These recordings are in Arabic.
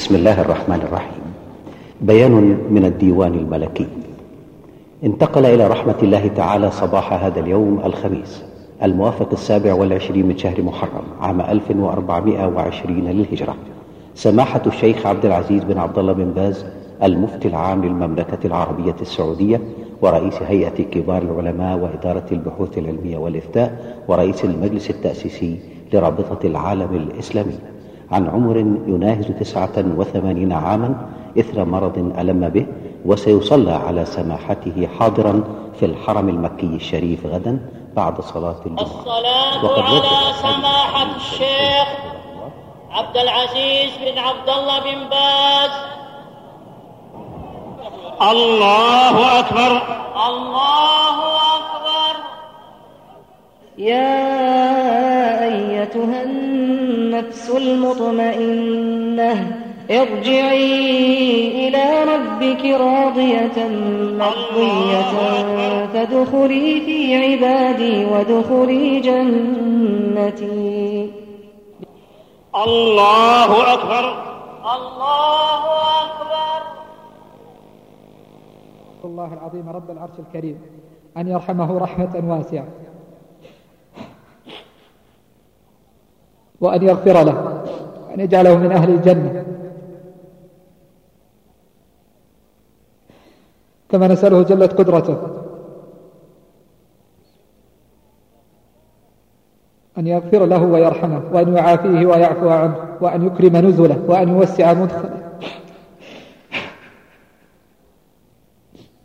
بسم الله الرحمن الرحيم. بيان من الديوان الملكي. انتقل إلى رحمة الله تعالى صباح هذا اليوم الخميس الموافق السابع والعشرين من شهر محرم عام 1420 للهجرة. سماحة الشيخ عبد العزيز بن عبد الله بن باز المفتي العام للمملكة العربية السعودية ورئيس هيئة كبار العلماء وإدارة البحوث العلمية والإفتاء ورئيس المجلس التأسيسي لرابطة العالم الإسلامي. عن عمر يناهز تسعة وثمانين عاما إثر مرض ألم به وسيصلى على سماحته حاضرا في الحرم المكي الشريف غدا بعد صلاة الجمعة. الصلاة على سماحة الشيخ عبد العزيز بن عبد الله بن باز. الله أكبر. الله أكبر. يا أيتها النفس المطمئنة. ارجعي إلى ربك راضية مرضية. فادخلي في عبادي وادخلي جنتي. الله أكبر. الله أكبر. الله العظيم رب العرش الكريم أن يرحمه رحمة واسعة. وأن يغفر له وأن يجعله من أهل الجنة. كما نسأله جلت قدرته أن يغفر له ويرحمه وأن يعافيه ويعفو عنه وأن يكرم نزله وأن يوسع مدخله.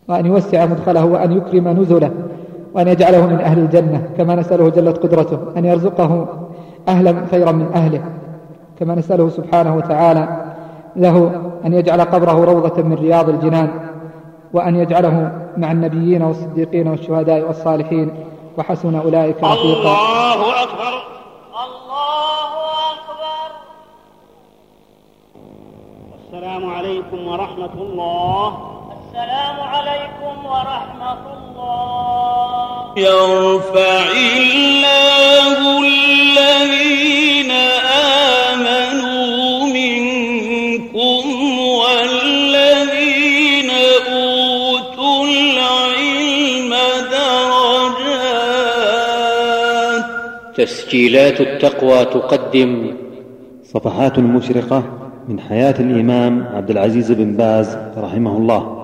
وأن يوسع مدخله وأن يكرم نزله وأن يجعله من أهل الجنة. كما نسأله جلت قدرته أن يرزقه أهلا خيرا من أهله. كما نسأله سبحانه وتعالى له أن يجعل قبره روضة من رياض الجنان وأن يجعله مع النبيين والصديقين والشهداء والصالحين وحسن أولئك رفيقا. الله أكبر. الله أكبر. السلام عليكم ورحمة الله. السلام عليكم ورحمة الله. يرفع الله الذين آمنوا منكم والذين أوتوا العلم درجات. تسجيلات التقوى تقدم. صفحات مشرقة من حياة الإمام عبد العزيز بن باز رحمه الله.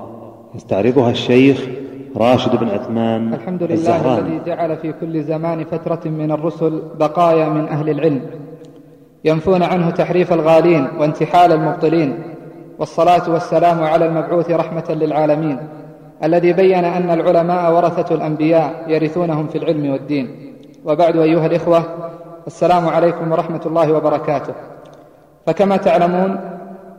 يستعرضها الشيخ راشد بن عثمان الحمد لله الزهراني. الذي جعل في كل زمان فترة من الرسل بقايا من أهل العلم ينفون عنه تحريف الغالين وانتحال المبطلين والصلاة والسلام على المبعوث رحمة للعالمين الذي بين أن العلماء ورثة الأنبياء يرثونهم في العلم والدين. وبعد أيها الإخوة السلام عليكم ورحمة الله وبركاته. فكما تعلمون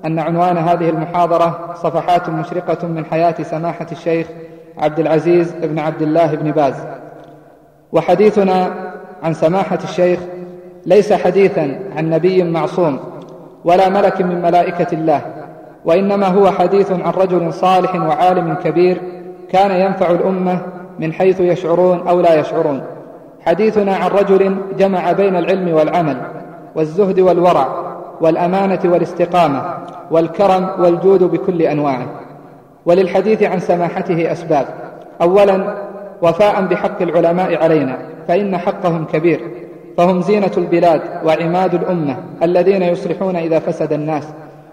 أن عنوان هذه المحاضرة صفحات مشرقة من حياة سماحة الشيخ عبد العزيز بن عبد الله بن باز. وحديثنا عن سماحة الشيخ ليس حديثا عن نبي معصوم ولا ملك من ملائكة الله وإنما هو حديث عن رجل صالح وعالم كبير كان ينفع الأمة من حيث يشعرون أو لا يشعرون. حديثنا عن رجل جمع بين العلم والعمل والزهد والورع والأمانة والاستقامة والكرم والجود بكل أنواعه. وللحديث عن سماحته أسباب. أولا وفاء بحق العلماء علينا فإن حقهم كبير. فهم زينة البلاد وعماد الأمة الذين يصلحون إذا فسد الناس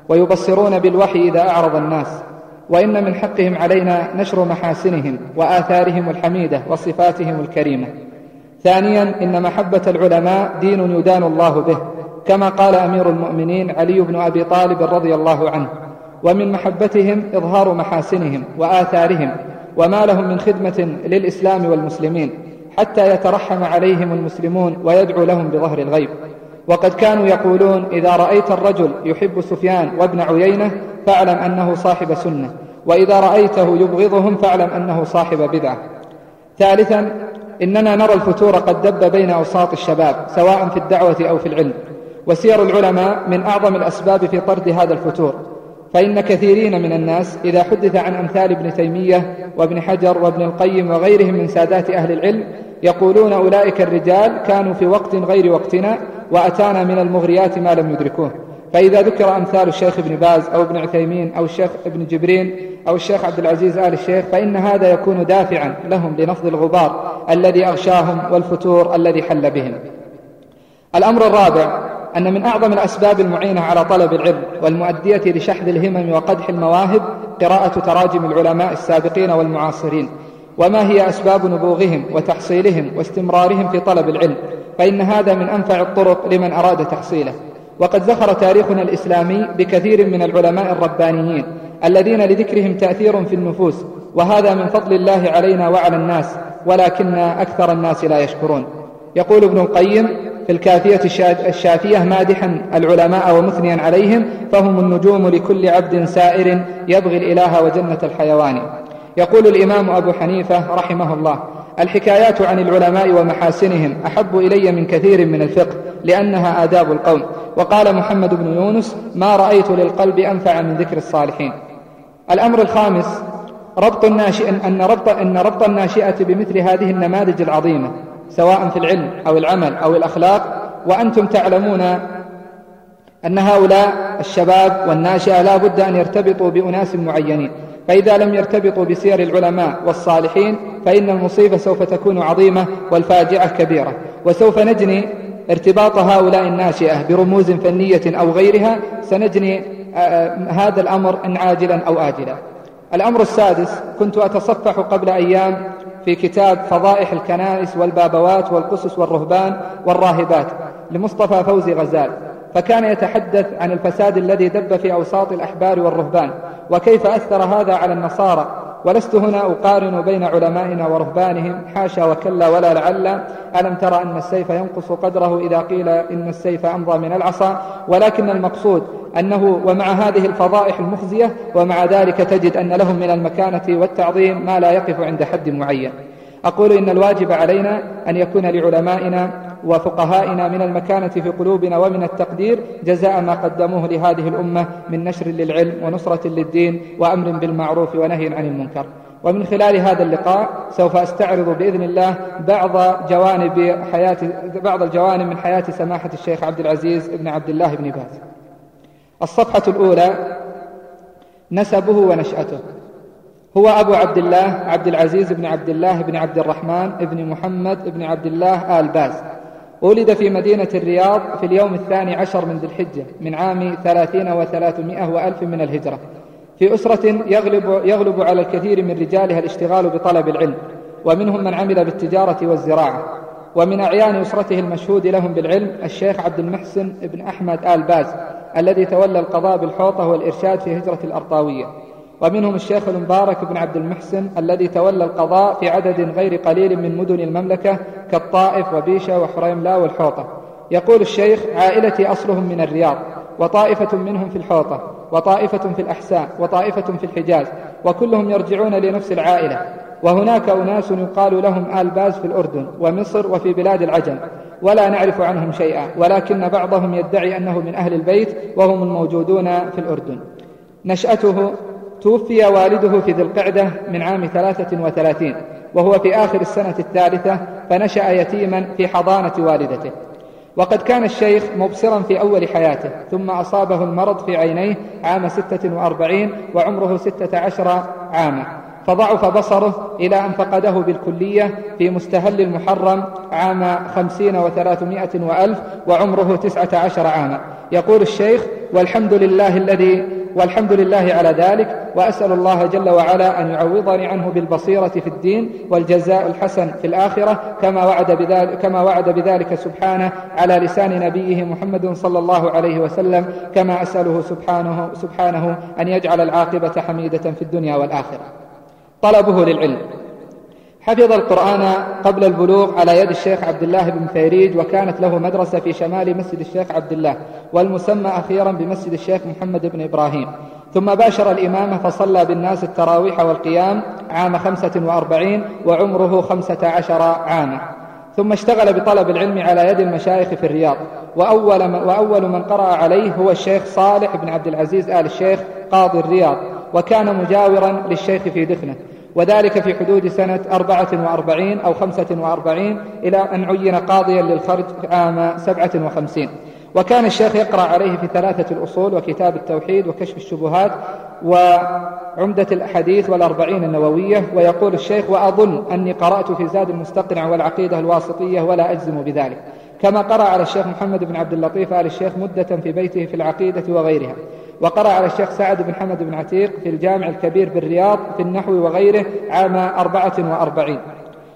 ويبصرون بالوحي إذا أعرض الناس. وإن من حقهم علينا نشر محاسنهم وآثارهم الحميدة وصفاتهم الكريمة. ثانيا إن محبة العلماء دين يدان الله به. كما قال أمير المؤمنين علي بن أبي طالب رضي الله عنه ومن محبتهم إظهار محاسنهم وآثارهم وما لهم من خدمة للإسلام والمسلمين حتى يترحم عليهم المسلمون ويدعو لهم بظهر الغيب. وقد كانوا يقولون إذا رأيت الرجل يحب سفيان وابن عيينة فاعلم أنه صاحب سنة وإذا رأيته يبغضهم فاعلم أنه صاحب بدعة. ثالثا إننا نرى الفتور قد دب بين أوساط الشباب سواء في الدعوة أو في العلم. وسير العلماء من أعظم الأسباب في طرد هذا الفتور. فإن كثيرين من الناس إذا حدث عن أمثال ابن تيمية وابن حجر وابن القيم وغيرهم من سادات أهل العلم يقولون أولئك الرجال كانوا في وقت غير وقتنا وأتانا من المغريات ما لم يدركوه. فإذا ذكر أمثال الشيخ ابن باز أو ابن عثيمين أو الشيخ ابن جبرين أو الشيخ عبد العزيز آل الشيخ فإن هذا يكون دافعا لهم لنفض الغبار الذي أغشاهم والفتور الذي حل بهم. الأمر الرابع أن من أعظم الأسباب المعينة على طلب العلم والمؤدية لشحذ الهمم وقدح المواهب قراءة تراجم العلماء السابقين والمعاصرين وما هي أسباب نبوغهم وتحصيلهم واستمرارهم في طلب العلم فإن هذا من أنفع الطرق لمن أراد تحصيله. وقد زخر تاريخنا الإسلامي بكثير من العلماء الربانيين الذين لذكرهم تأثير في النفوس وهذا من فضل الله علينا وعلى الناس ولكن أكثر الناس لا يشكرون. يقول ابن القيم في الكافية الشافية مادحا العلماء ومثنيا عليهم فهم النجوم لكل عبد سائر يبغي الإله وجنة الحيوان. يقول الإمام أبو حنيفة رحمه الله الحكايات عن العلماء ومحاسنهم أحب إلي من كثير من الفقه لأنها آداب القوم. وقال محمد بن يونس ما رأيت للقلب أنفع من ذكر الصالحين. الأمر الخامس ربط الناشئ أن ربط أن ربط الناشئة بمثل هذه النماذج العظيمة. سواء في العلم أو العمل أو الأخلاق وأنتم تعلمون أن هؤلاء الشباب والناشئة لا بد أن يرتبطوا بأناس معينين. فإذا لم يرتبطوا بسير العلماء والصالحين فإن المصيبة سوف تكون عظيمة والفاجعة كبيرة. وسوف نجني ارتباط هؤلاء الناشئة برموز فنية أو غيرها سنجني هذا الأمر إن عاجلا أو آجلا. الأمر السادس كنت أتصفح قبل أيام في كتاب فضائح الكنائس والبابوات والقسس والرهبان والراهبات لمصطفى فوزي غزال فكان يتحدث عن الفساد الذي دب في أوساط الأحبار والرهبان وكيف أثر هذا على النصارى ولست هنا أقارن بين علمائنا ورهبانهم حاشا وكلا ولا لعل. ألم ترى أن السيف ينقص قدره إذا قيل إن السيف أمضى من العصا؟ ولكن المقصود أنه ومع هذه الفضائح المخزية ومع ذلك تجد أن لهم من المكانة والتعظيم ما لا يقف عند حد معين. أقول إن الواجب علينا أن يكون لعلمائنا وفقهائنا من المكانة في قلوبنا ومن التقدير جزاء ما قدموه لهذه الأمة من نشر للعلم ونصرة للدين وأمر بالمعروف ونهي عن المنكر. ومن خلال هذا اللقاء سوف أستعرض بإذن الله بعض جوانب حياة بعض الجوانب من حياة سماحة الشيخ عبد العزيز بن عبد الله بن باز. الصفحة الأولى نسبه ونشأته. هو أبو عبد الله عبد العزيز بن عبد الله بن عبد الرحمن بن محمد بن عبد الله آل باز. ولد في مدينة الرياض في اليوم الثاني عشر من ذي الحجة من عام ثلاثين وثلاثمائة وألف من الهجرة. في أسرة يغلب, يغلب على الكثير من رجالها الاشتغال بطلب العلم ومنهم من عمل بالتجارة والزراعة. ومن أعيان أسرته المشهود لهم بالعلم الشيخ عبد المحسن بن أحمد آل باز الذي تولى القضاء بالحوطة والإرشاد في هجرة الأرطاوية. ومنهم الشيخ المبارك بن عبد المحسن الذي تولى القضاء في عدد غير قليل من مدن المملكة كالطائف وبيشة وحريملا والحوطة. يقول الشيخ عائلتي أصلهم من الرياض وطائفة منهم في الحوطة وطائفة في الأحساء وطائفة في الحجاز وكلهم يرجعون لنفس العائلة. وهناك أناس يقال لهم آل باز في الأردن ومصر وفي بلاد العجم. ولا نعرف عنهم شيئا ولكن بعضهم يدعي أنه من أهل البيت وهم الموجودون في الأردن. نشأته توفي والده في ذي القعدة من عام ثلاثة وثلاثين وهو في آخر السنة الثالثة فنشأ يتيما في حضانة والدته. وقد كان الشيخ مبصرا في أول حياته ثم أصابه المرض في عينيه عام ستة وأربعين وعمره ستة عشر عاما. فضعف بصره إلى أن فقده بالكلية في مستهل المحرم عام خمسين وثلاثمائة وألف وعمره تسعة عشر عاما. يقول الشيخ والحمد لله الذي والحمد لله على ذلك وأسأل الله جل وعلا أن يعوضني عنه بالبصيرة في الدين والجزاء الحسن في الآخرة كما وعد بذلك, كما وعد بذلك سبحانه على لسان نبيه محمد صلى الله عليه وسلم كما أسأله سبحانه, سبحانه أن يجعل العاقبة حميدة في الدنيا والآخرة. طلبه للعلم. حفظ القرآن قبل البلوغ على يد الشيخ عبد الله بن فيريج وكانت له مدرسة في شمال مسجد الشيخ عبد الله والمسمى أخيرا بمسجد الشيخ محمد بن إبراهيم. ثم باشر الإمامة فصلى بالناس التراويح والقيام عام خمسة وأربعين وعمره خمسة عشر عاما. ثم اشتغل بطلب العلم على يد المشايخ في الرياض. وأول وأول من قرأ عليه هو الشيخ صالح بن عبد العزيز آل الشيخ قاضي الرياض وكان مجاورا للشيخ في دفنه. وذلك في حدود سنة أربعة وأربعين أو خمسة وأربعين إلى أن عين قاضيا للخرج عام سبعة وخمسين. وكان الشيخ يقرأ عليه في ثلاثة الأصول وكتاب التوحيد وكشف الشبهات وعمدة الأحاديث والأربعين النووية ويقول الشيخ وأظن أني قرأت في زاد المستقنع والعقيدة الواسطية ولا أجزم بذلك. كما قرأ على الشيخ محمد بن عبد اللطيف آل الشيخ مدة في بيته في العقيدة وغيرها. وقرأ على الشيخ سعد بن حمد بن عتيق في الجامع الكبير بالرياض في النحو وغيره عام أربعة وأربعين.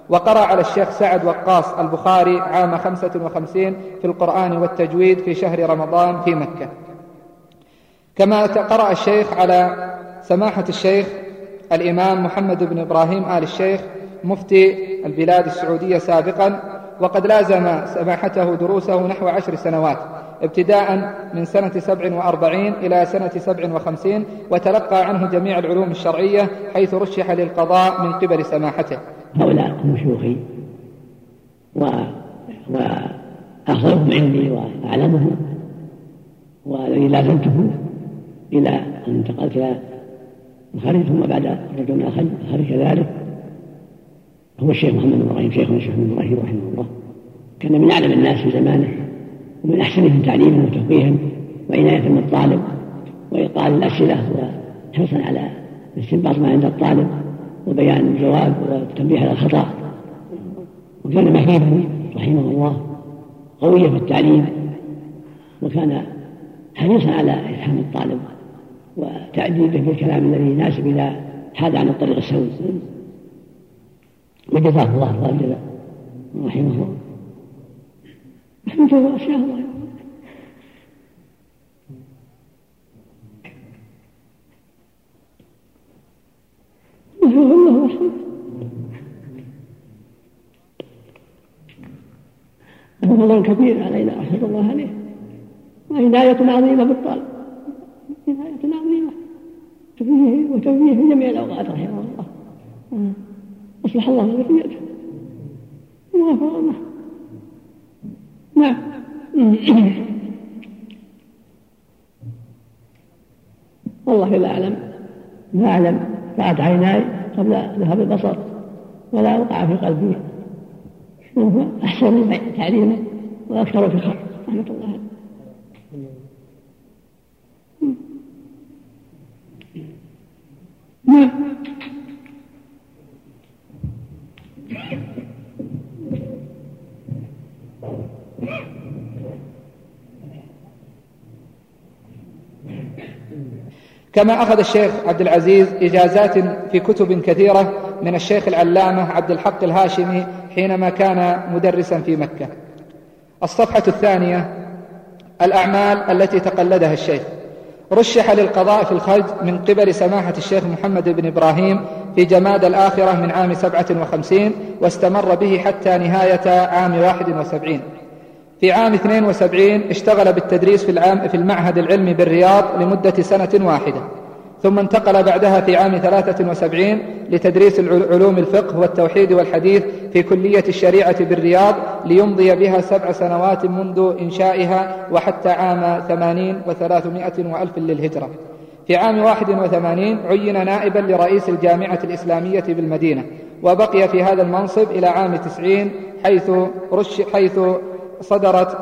وقرأ على الشيخ سعد وقاص البخاري عام خمسة وخمسين في القرآن والتجويد في شهر رمضان في مكة. كما قرأ الشيخ على سماحة الشيخ الإمام محمد بن إبراهيم آل الشيخ مفتي البلاد السعودية سابقا وقد لازم سماحته دروسه نحو عشر سنوات ابتداء من سنة سبع وأربعين إلى سنة سبع وخمسين وتلقى عنه جميع العلوم الشرعية حيث رشح للقضاء من قبل سماحته. هؤلاء هم و... وأفضلهم عندي وأعلمهم والذي لازمته إلى أن انتقلت إلى الخارج ثم بعد رجل من الخارج كذلك. هو الشيخ محمد بن إبراهيم شيخنا الشيخ محمد بن إبراهيم رحمه الله. كان من أعلم الناس في زمانه ومن أحسنهم تعليما وتفقيها وعنايه بالطالب وإيقاع الأسئلة وحرصا على استنباط ما عند الطالب وبيان الجواب والتنبيه على الخطأ. وكان محبوبا رحمه الله قويا في التعليم وكان حريصا على إفهام الطالب وتأديبه بالكلام الذي يناسب إذا حاد عن الطريق السوي. وجزاه الله خير الجزاء رحمه الله. رحمه أشياء الله الله رحمه له فضل كبير علينا رحمة الله. عليه وعناية عظيمة بالطالب عناية عظيمة. تفيه وتوجيه في جميع الأوقات رحمه الله. أصلح الله ذريته وغفر له نعم والله لا أعلم. لا أعلم. رأت عيناي قبل ذهاب البصر. ولا وقع في قلبي. هو؟ أحسن تعليما وأكثر في الخير رحمة الله عليه. نعم كما أخذ الشيخ عبد العزيز إجازات في كتب كثيرة من الشيخ العلامة عبد الحق الهاشمي حينما كان مدرسا في مكة. الصفحة الثانية الأعمال التي تقلدها الشيخ. رشح للقضاء في الخلج من قبل سماحة الشيخ محمد بن إبراهيم في جماد الآخرة من عام سبعة وخمسين واستمر به حتى نهاية عام واحد وسبعين. في عام 72 اشتغل بالتدريس في, العام في المعهد العلمي بالرياض لمدة سنة واحدة. ثم انتقل بعدها في عام 73 لتدريس علوم الفقه والتوحيد والحديث في كلية الشريعة بالرياض ليمضي بها سبع سنوات منذ إنشائها وحتى عام 80 و300 وألف للهجرة. في عام 81 عين نائبا لرئيس الجامعة الإسلامية بالمدينة وبقي في هذا المنصب إلى عام 90 حيث, رش حيث صدرت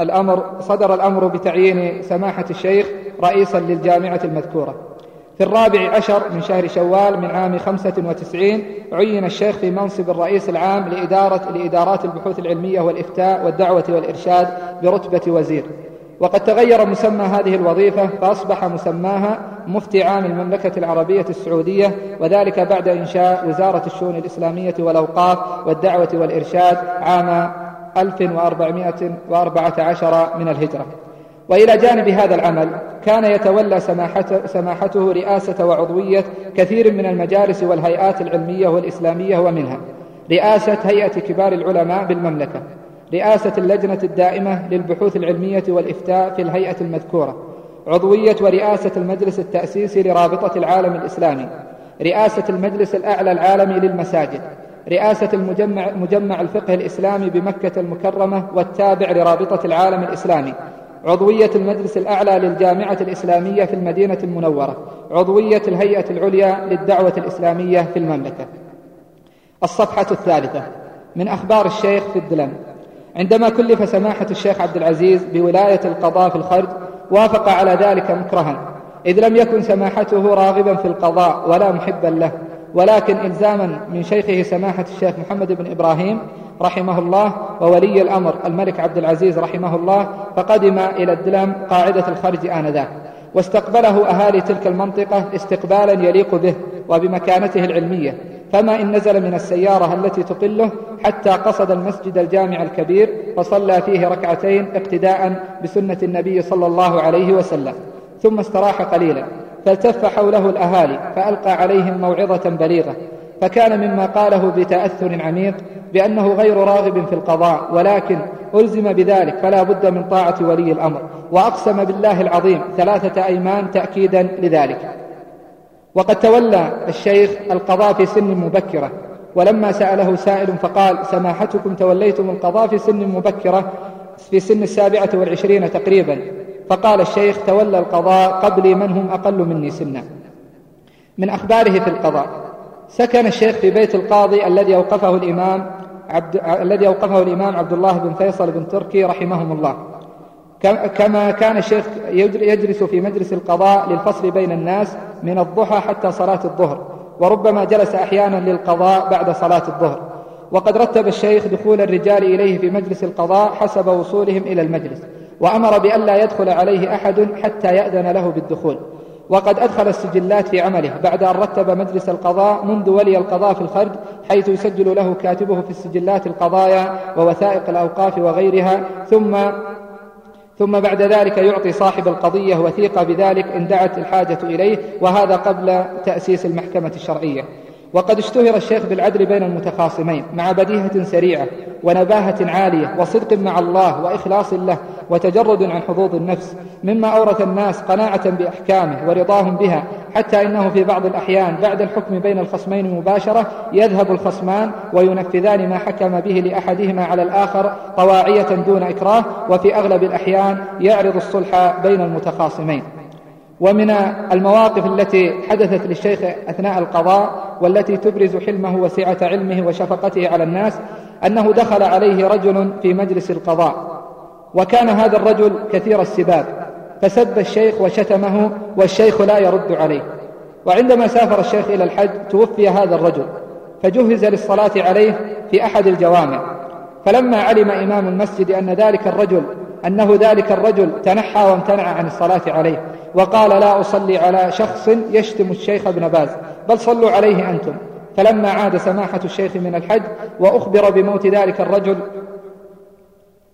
الأمر صدر الأمر بتعيين سماحة الشيخ رئيسا للجامعة المذكورة. في الرابع عشر من شهر شوال من عام خمسة وتسعين عين الشيخ في منصب الرئيس العام لإدارة لإدارات البحوث العلمية والإفتاء والدعوة والإرشاد برتبة وزير. وقد تغير مسمى هذه الوظيفة فأصبح مسماها مفتي عام المملكة العربية السعودية وذلك بعد إنشاء وزارة الشؤون الإسلامية والأوقاف والدعوة والإرشاد عام 1414 من الهجرة. وإلى جانب هذا العمل كان يتولى سماحته, سماحته رئاسة وعضوية كثير من المجالس والهيئات العلمية والإسلامية ومنها. رئاسة هيئة كبار العلماء بالمملكة. رئاسة اللجنة الدائمة للبحوث العلمية والإفتاء في الهيئة المذكورة. عضوية ورئاسة المجلس التأسيسي لرابطة العالم الإسلامي. رئاسة المجلس الأعلى العالمي للمساجد. رئاسة المجمع مجمع الفقه الإسلامي بمكة المكرمة والتابع لرابطة العالم الإسلامي. عضوية المجلس الأعلى للجامعة الإسلامية في المدينة المنورة عضوية الهيئة العليا للدعوة الإسلامية في المملكة. الصفحة الثالثة من أخبار الشيخ في الدلم. عندما كلف سماحة الشيخ عبد العزيز بولاية القضاء في الخرج وافق على ذلك مكرها. إذ لم يكن سماحته راغبا في القضاء ولا محبا له ولكن إلزاما من شيخه سماحة الشيخ محمد بن إبراهيم رحمه الله وولي الأمر الملك عبد العزيز رحمه الله فقدم إلى الدلم قاعدة الخرج آنذاك واستقبله أهالي تلك المنطقة استقبالا يليق به وبمكانته العلمية فما إن نزل من السيارة التي تقله حتى قصد المسجد الجامع الكبير فصلى فيه ركعتين اقتداء بسنة النبي صلى الله عليه وسلم ثم استراح قليلا فالتف حوله الأهالي فألقى عليهم موعظة بليغة فكان مما قاله بتأثر عميق بأنه غير راغب في القضاء ولكن ألزم بذلك فلا بد من طاعة ولي الأمر. وأقسم بالله العظيم ثلاثة أيمان تأكيدا لذلك. وقد تولى الشيخ القضاء في سن مبكرة ولما سأله سائل فقال سماحتكم توليتم القضاء في سن مبكرة في سن السابعة والعشرين تقريبا؟ فقال الشيخ تولى القضاء قبلي من هم أقل مني سنا من أخباره في القضاء سكن الشيخ في بيت القاضي الذي أوقفه الإمام عبد الذي أوقفه الإمام عبد الله بن فيصل بن تركي رحمهم الله. كما كان الشيخ يجلس في مجلس القضاء للفصل بين الناس من الضحى حتى صلاة الظهر وربما جلس أحيانا للقضاء بعد صلاة الظهر. وقد رتب الشيخ دخول الرجال إليه في مجلس القضاء حسب وصولهم إلى المجلس وأمر بألا يدخل عليه أحد حتى يأذن له بالدخول. وقد أدخل السجلات في عمله بعد أن رتب مجلس القضاء منذ ولي القضاء في الخرج حيث يسجل له كاتبه في السجلات القضايا ووثائق الأوقاف وغيرها ثم ثم بعد ذلك يعطي صاحب القضية وثيقة بذلك إن دعت الحاجة إليه وهذا قبل تأسيس المحكمة الشرعية. وقد اشتهر الشيخ بالعدل بين المتخاصمين مع بديهة سريعة ونباهة عالية وصدق مع الله وإخلاص له وتجرد عن حظوظ النفس مما أورث الناس قناعة بأحكامه ورضاهم بها حتى إنه في بعض الأحيان بعد الحكم بين الخصمين مباشرة يذهب الخصمان وينفذان ما حكم به لأحدهما على الآخر طواعية دون إكراه وفي أغلب الأحيان يعرض الصلح بين المتخاصمين. ومن المواقف التي حدثت للشيخ أثناء القضاء والتي تبرز حلمه وسعة علمه وشفقته على الناس أنه دخل عليه رجل في مجلس القضاء وكان هذا الرجل كثير السباب فسب الشيخ وشتمه والشيخ لا يرد عليه. وعندما سافر الشيخ إلى الحج توفي هذا الرجل فجهز للصلاة عليه في أحد الجوامع. فلما علم إمام المسجد أن ذلك الرجل أنه ذلك الرجل تنحى وامتنع عن الصلاة عليه وقال لا أصلي على شخص يشتم الشيخ ابن باز بل صلوا عليه أنتم. فلما عاد سماحة الشيخ من الحج وأخبر بموت ذلك الرجل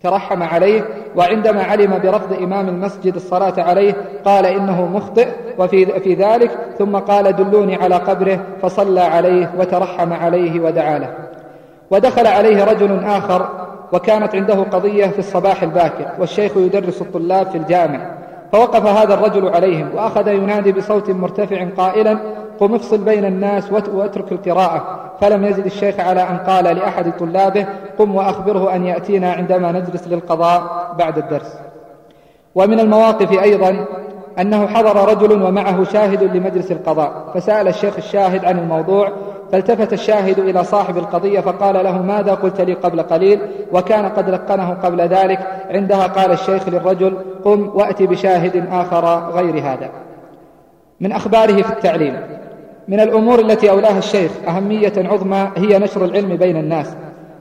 ترحم عليه وعندما علم برفض إمام المسجد الصلاة عليه قال إنه مخطئ وفي في ذلك ثم قال دلوني على قبره فصلى عليه وترحم عليه ودعا له. ودخل عليه رجل آخر وكانت عنده قضية في الصباح الباكر والشيخ يدرس الطلاب في الجامع. فوقف هذا الرجل عليهم وأخذ ينادي بصوت مرتفع قائلا قم افصل بين الناس واترك القراءة. فلم يزد الشيخ على أن قال لأحد طلابه قم وأخبره أن يأتينا عندما نجلس للقضاء بعد الدرس. ومن المواقف أيضا أنه حضر رجل ومعه شاهد لمجلس القضاء فسأل الشيخ الشاهد عن الموضوع فالتفت الشاهد إلى صاحب القضية فقال له ماذا قلت لي قبل قليل؟ وكان قد لقنه قبل ذلك عندها قال الشيخ للرجل قم وأتي بشاهد آخر غير هذا. من أخباره في التعليم من الأمور التي أولاها الشيخ أهمية عظمى هي نشر العلم بين الناس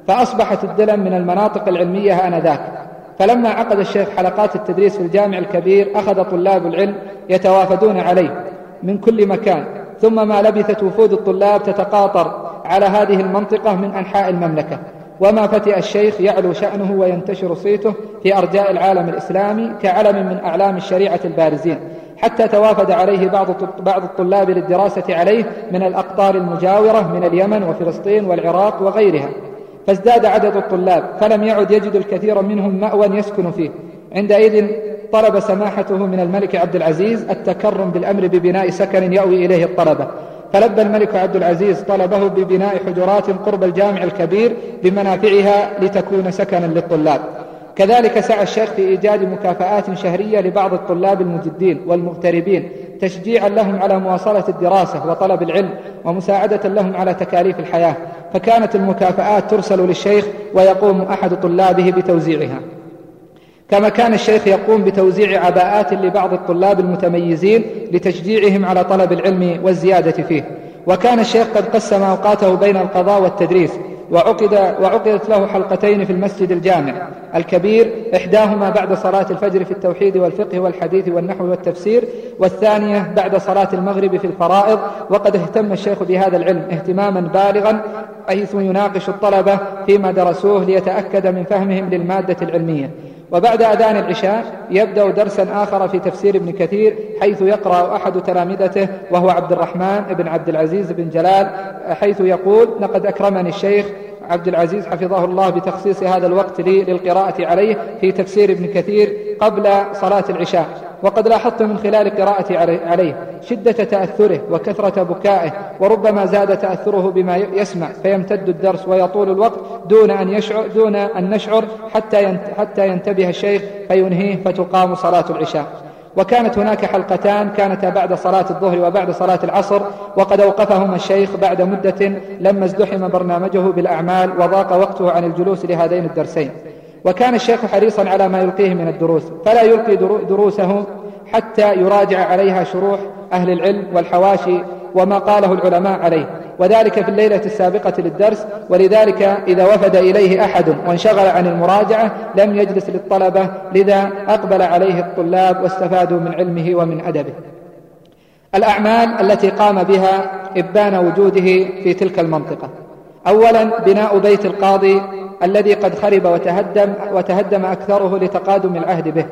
فأصبحت الدلم من المناطق العلمية آنذاك. فلما عقد الشيخ حلقات التدريس في الجامع الكبير أخذ طلاب العلم يتوافدون عليه من كل مكان ثم ما لبثت وفود الطلاب تتقاطر على هذه المنطقة من أنحاء المملكة. وما فتئ الشيخ يعلو شأنه وينتشر صيته في أرجاء العالم الإسلامي كعلم من أعلام الشريعة البارزين. حتى توافد عليه بعض بعض الطلاب للدراسة عليه من الأقطار المجاورة من اليمن وفلسطين والعراق وغيرها. فازداد عدد الطلاب فلم يعد يجد الكثير منهم مأوى يسكن فيه. عندئذ طلب سماحته من الملك عبد العزيز التكرم بالأمر ببناء سكن يأوي إليه الطلبة. فلبى الملك عبد العزيز طلبه ببناء حجرات قرب الجامع الكبير بمنافعها لتكون سكنا للطلاب. كذلك سعى الشيخ في إيجاد مكافآت شهرية لبعض الطلاب المجدين والمغتربين تشجيعا لهم على مواصلة الدراسة وطلب العلم ومساعدة لهم على تكاليف الحياة فكانت المكافآت ترسل للشيخ ويقوم أحد طلابه بتوزيعها. كما كان الشيخ يقوم بتوزيع عباءات لبعض الطلاب المتميزين لتشجيعهم على طلب العلم والزيادة فيه. وكان الشيخ قد قسم أوقاته بين القضاء والتدريس وعقد وعقدت له حلقتين في المسجد الجامع. الكبير إحداهما بعد صلاة الفجر في التوحيد والفقه والحديث والنحو والتفسير والثانية بعد صلاة المغرب في الفرائض وقد اهتم الشيخ بهذا العلم اهتماما بالغا حيث يناقش الطلبة فيما درسوه ليتأكد من فهمهم للمادة العلمية. وبعد أذان العشاء يبدأ درسا آخر في تفسير ابن كثير حيث يقرأ أحد تلامذته وهو عبد الرحمن بن عبد العزيز بن جلال حيث يقول لقد أكرمني الشيخ عبد العزيز حفظه الله بتخصيص هذا الوقت لي للقراءة عليه في تفسير ابن كثير قبل صلاة العشاء. وقد لاحظت من خلال قراءتي عليه شدة تأثره وكثرة بكائه وربما زاد تأثره بما يسمع فيمتد الدرس ويطول الوقت دون أن يشعر دون أن نشعر حتى حتى ينتبه الشيخ فينهيه فتقام صلاة العشاء. وكانت هناك حلقتان كانتا بعد صلاة الظهر وبعد صلاة العصر وقد أوقفهما الشيخ بعد مدة لما ازدحم برنامجه بالأعمال وضاق وقته عن الجلوس لهذين الدرسين. وكان الشيخ حريصا على ما يلقيه من الدروس فلا يلقي دروسه حتى يراجع عليها شروح أهل العلم والحواشي وما قاله العلماء عليه. وذلك في الليلة السابقة للدرس ولذلك إذا وفد إليه أحد وانشغل عن المراجعة لم يجلس للطلبة لذا أقبل عليه الطلاب واستفادوا من علمه ومن أدبه. الأعمال التي قام بها إبان وجوده في تلك المنطقة. أولا بناء بيت القاضي الذي قد خرب وتهدم, وتهدم أكثره لتقادم العهد به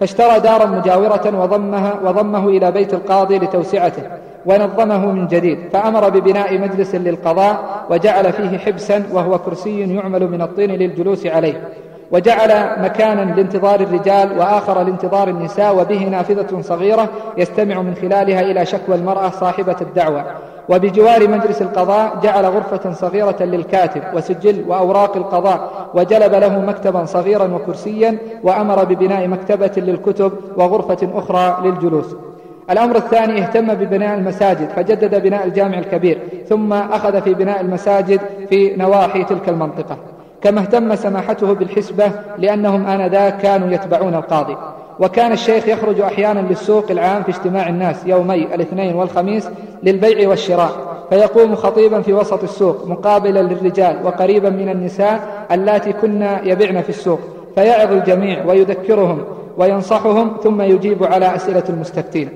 فاشترى دارا مجاورة وضمها وضمه إلى بيت القاضي لتوسعته ونظمه من جديد فأمر ببناء مجلس للقضاء وجعل فيه حبسا وهو كرسي يعمل من الطين للجلوس عليه وجعل مكانا لانتظار الرجال وآخر لانتظار النساء وبه نافذة صغيرة يستمع من خلالها إلى شكوى المرأة صاحبة الدعوة. وبجوار مجلس القضاء جعل غرفة صغيرة للكاتب وسجل وأوراق القضاء وجلب له مكتبا صغيرا وكرسيا وأمر ببناء مكتبة للكتب وغرفة أخرى للجلوس. الأمر الثاني اهتم ببناء المساجد فجدد بناء الجامع الكبير ثم أخذ في بناء المساجد في نواحي تلك المنطقة. كما اهتم سماحته بالحسبة لأنهم آنذاك كانوا يتبعون القاضي. وكان الشيخ يخرج أحيانا للسوق العام في اجتماع الناس يومي الاثنين والخميس للبيع والشراء فيقوم خطيبا في وسط السوق مقابلا للرجال وقريبا من النساء اللاتي كنا يبعن في السوق فيعظ الجميع ويذكرهم وينصحهم ثم يجيب على أسئلة المستفتين.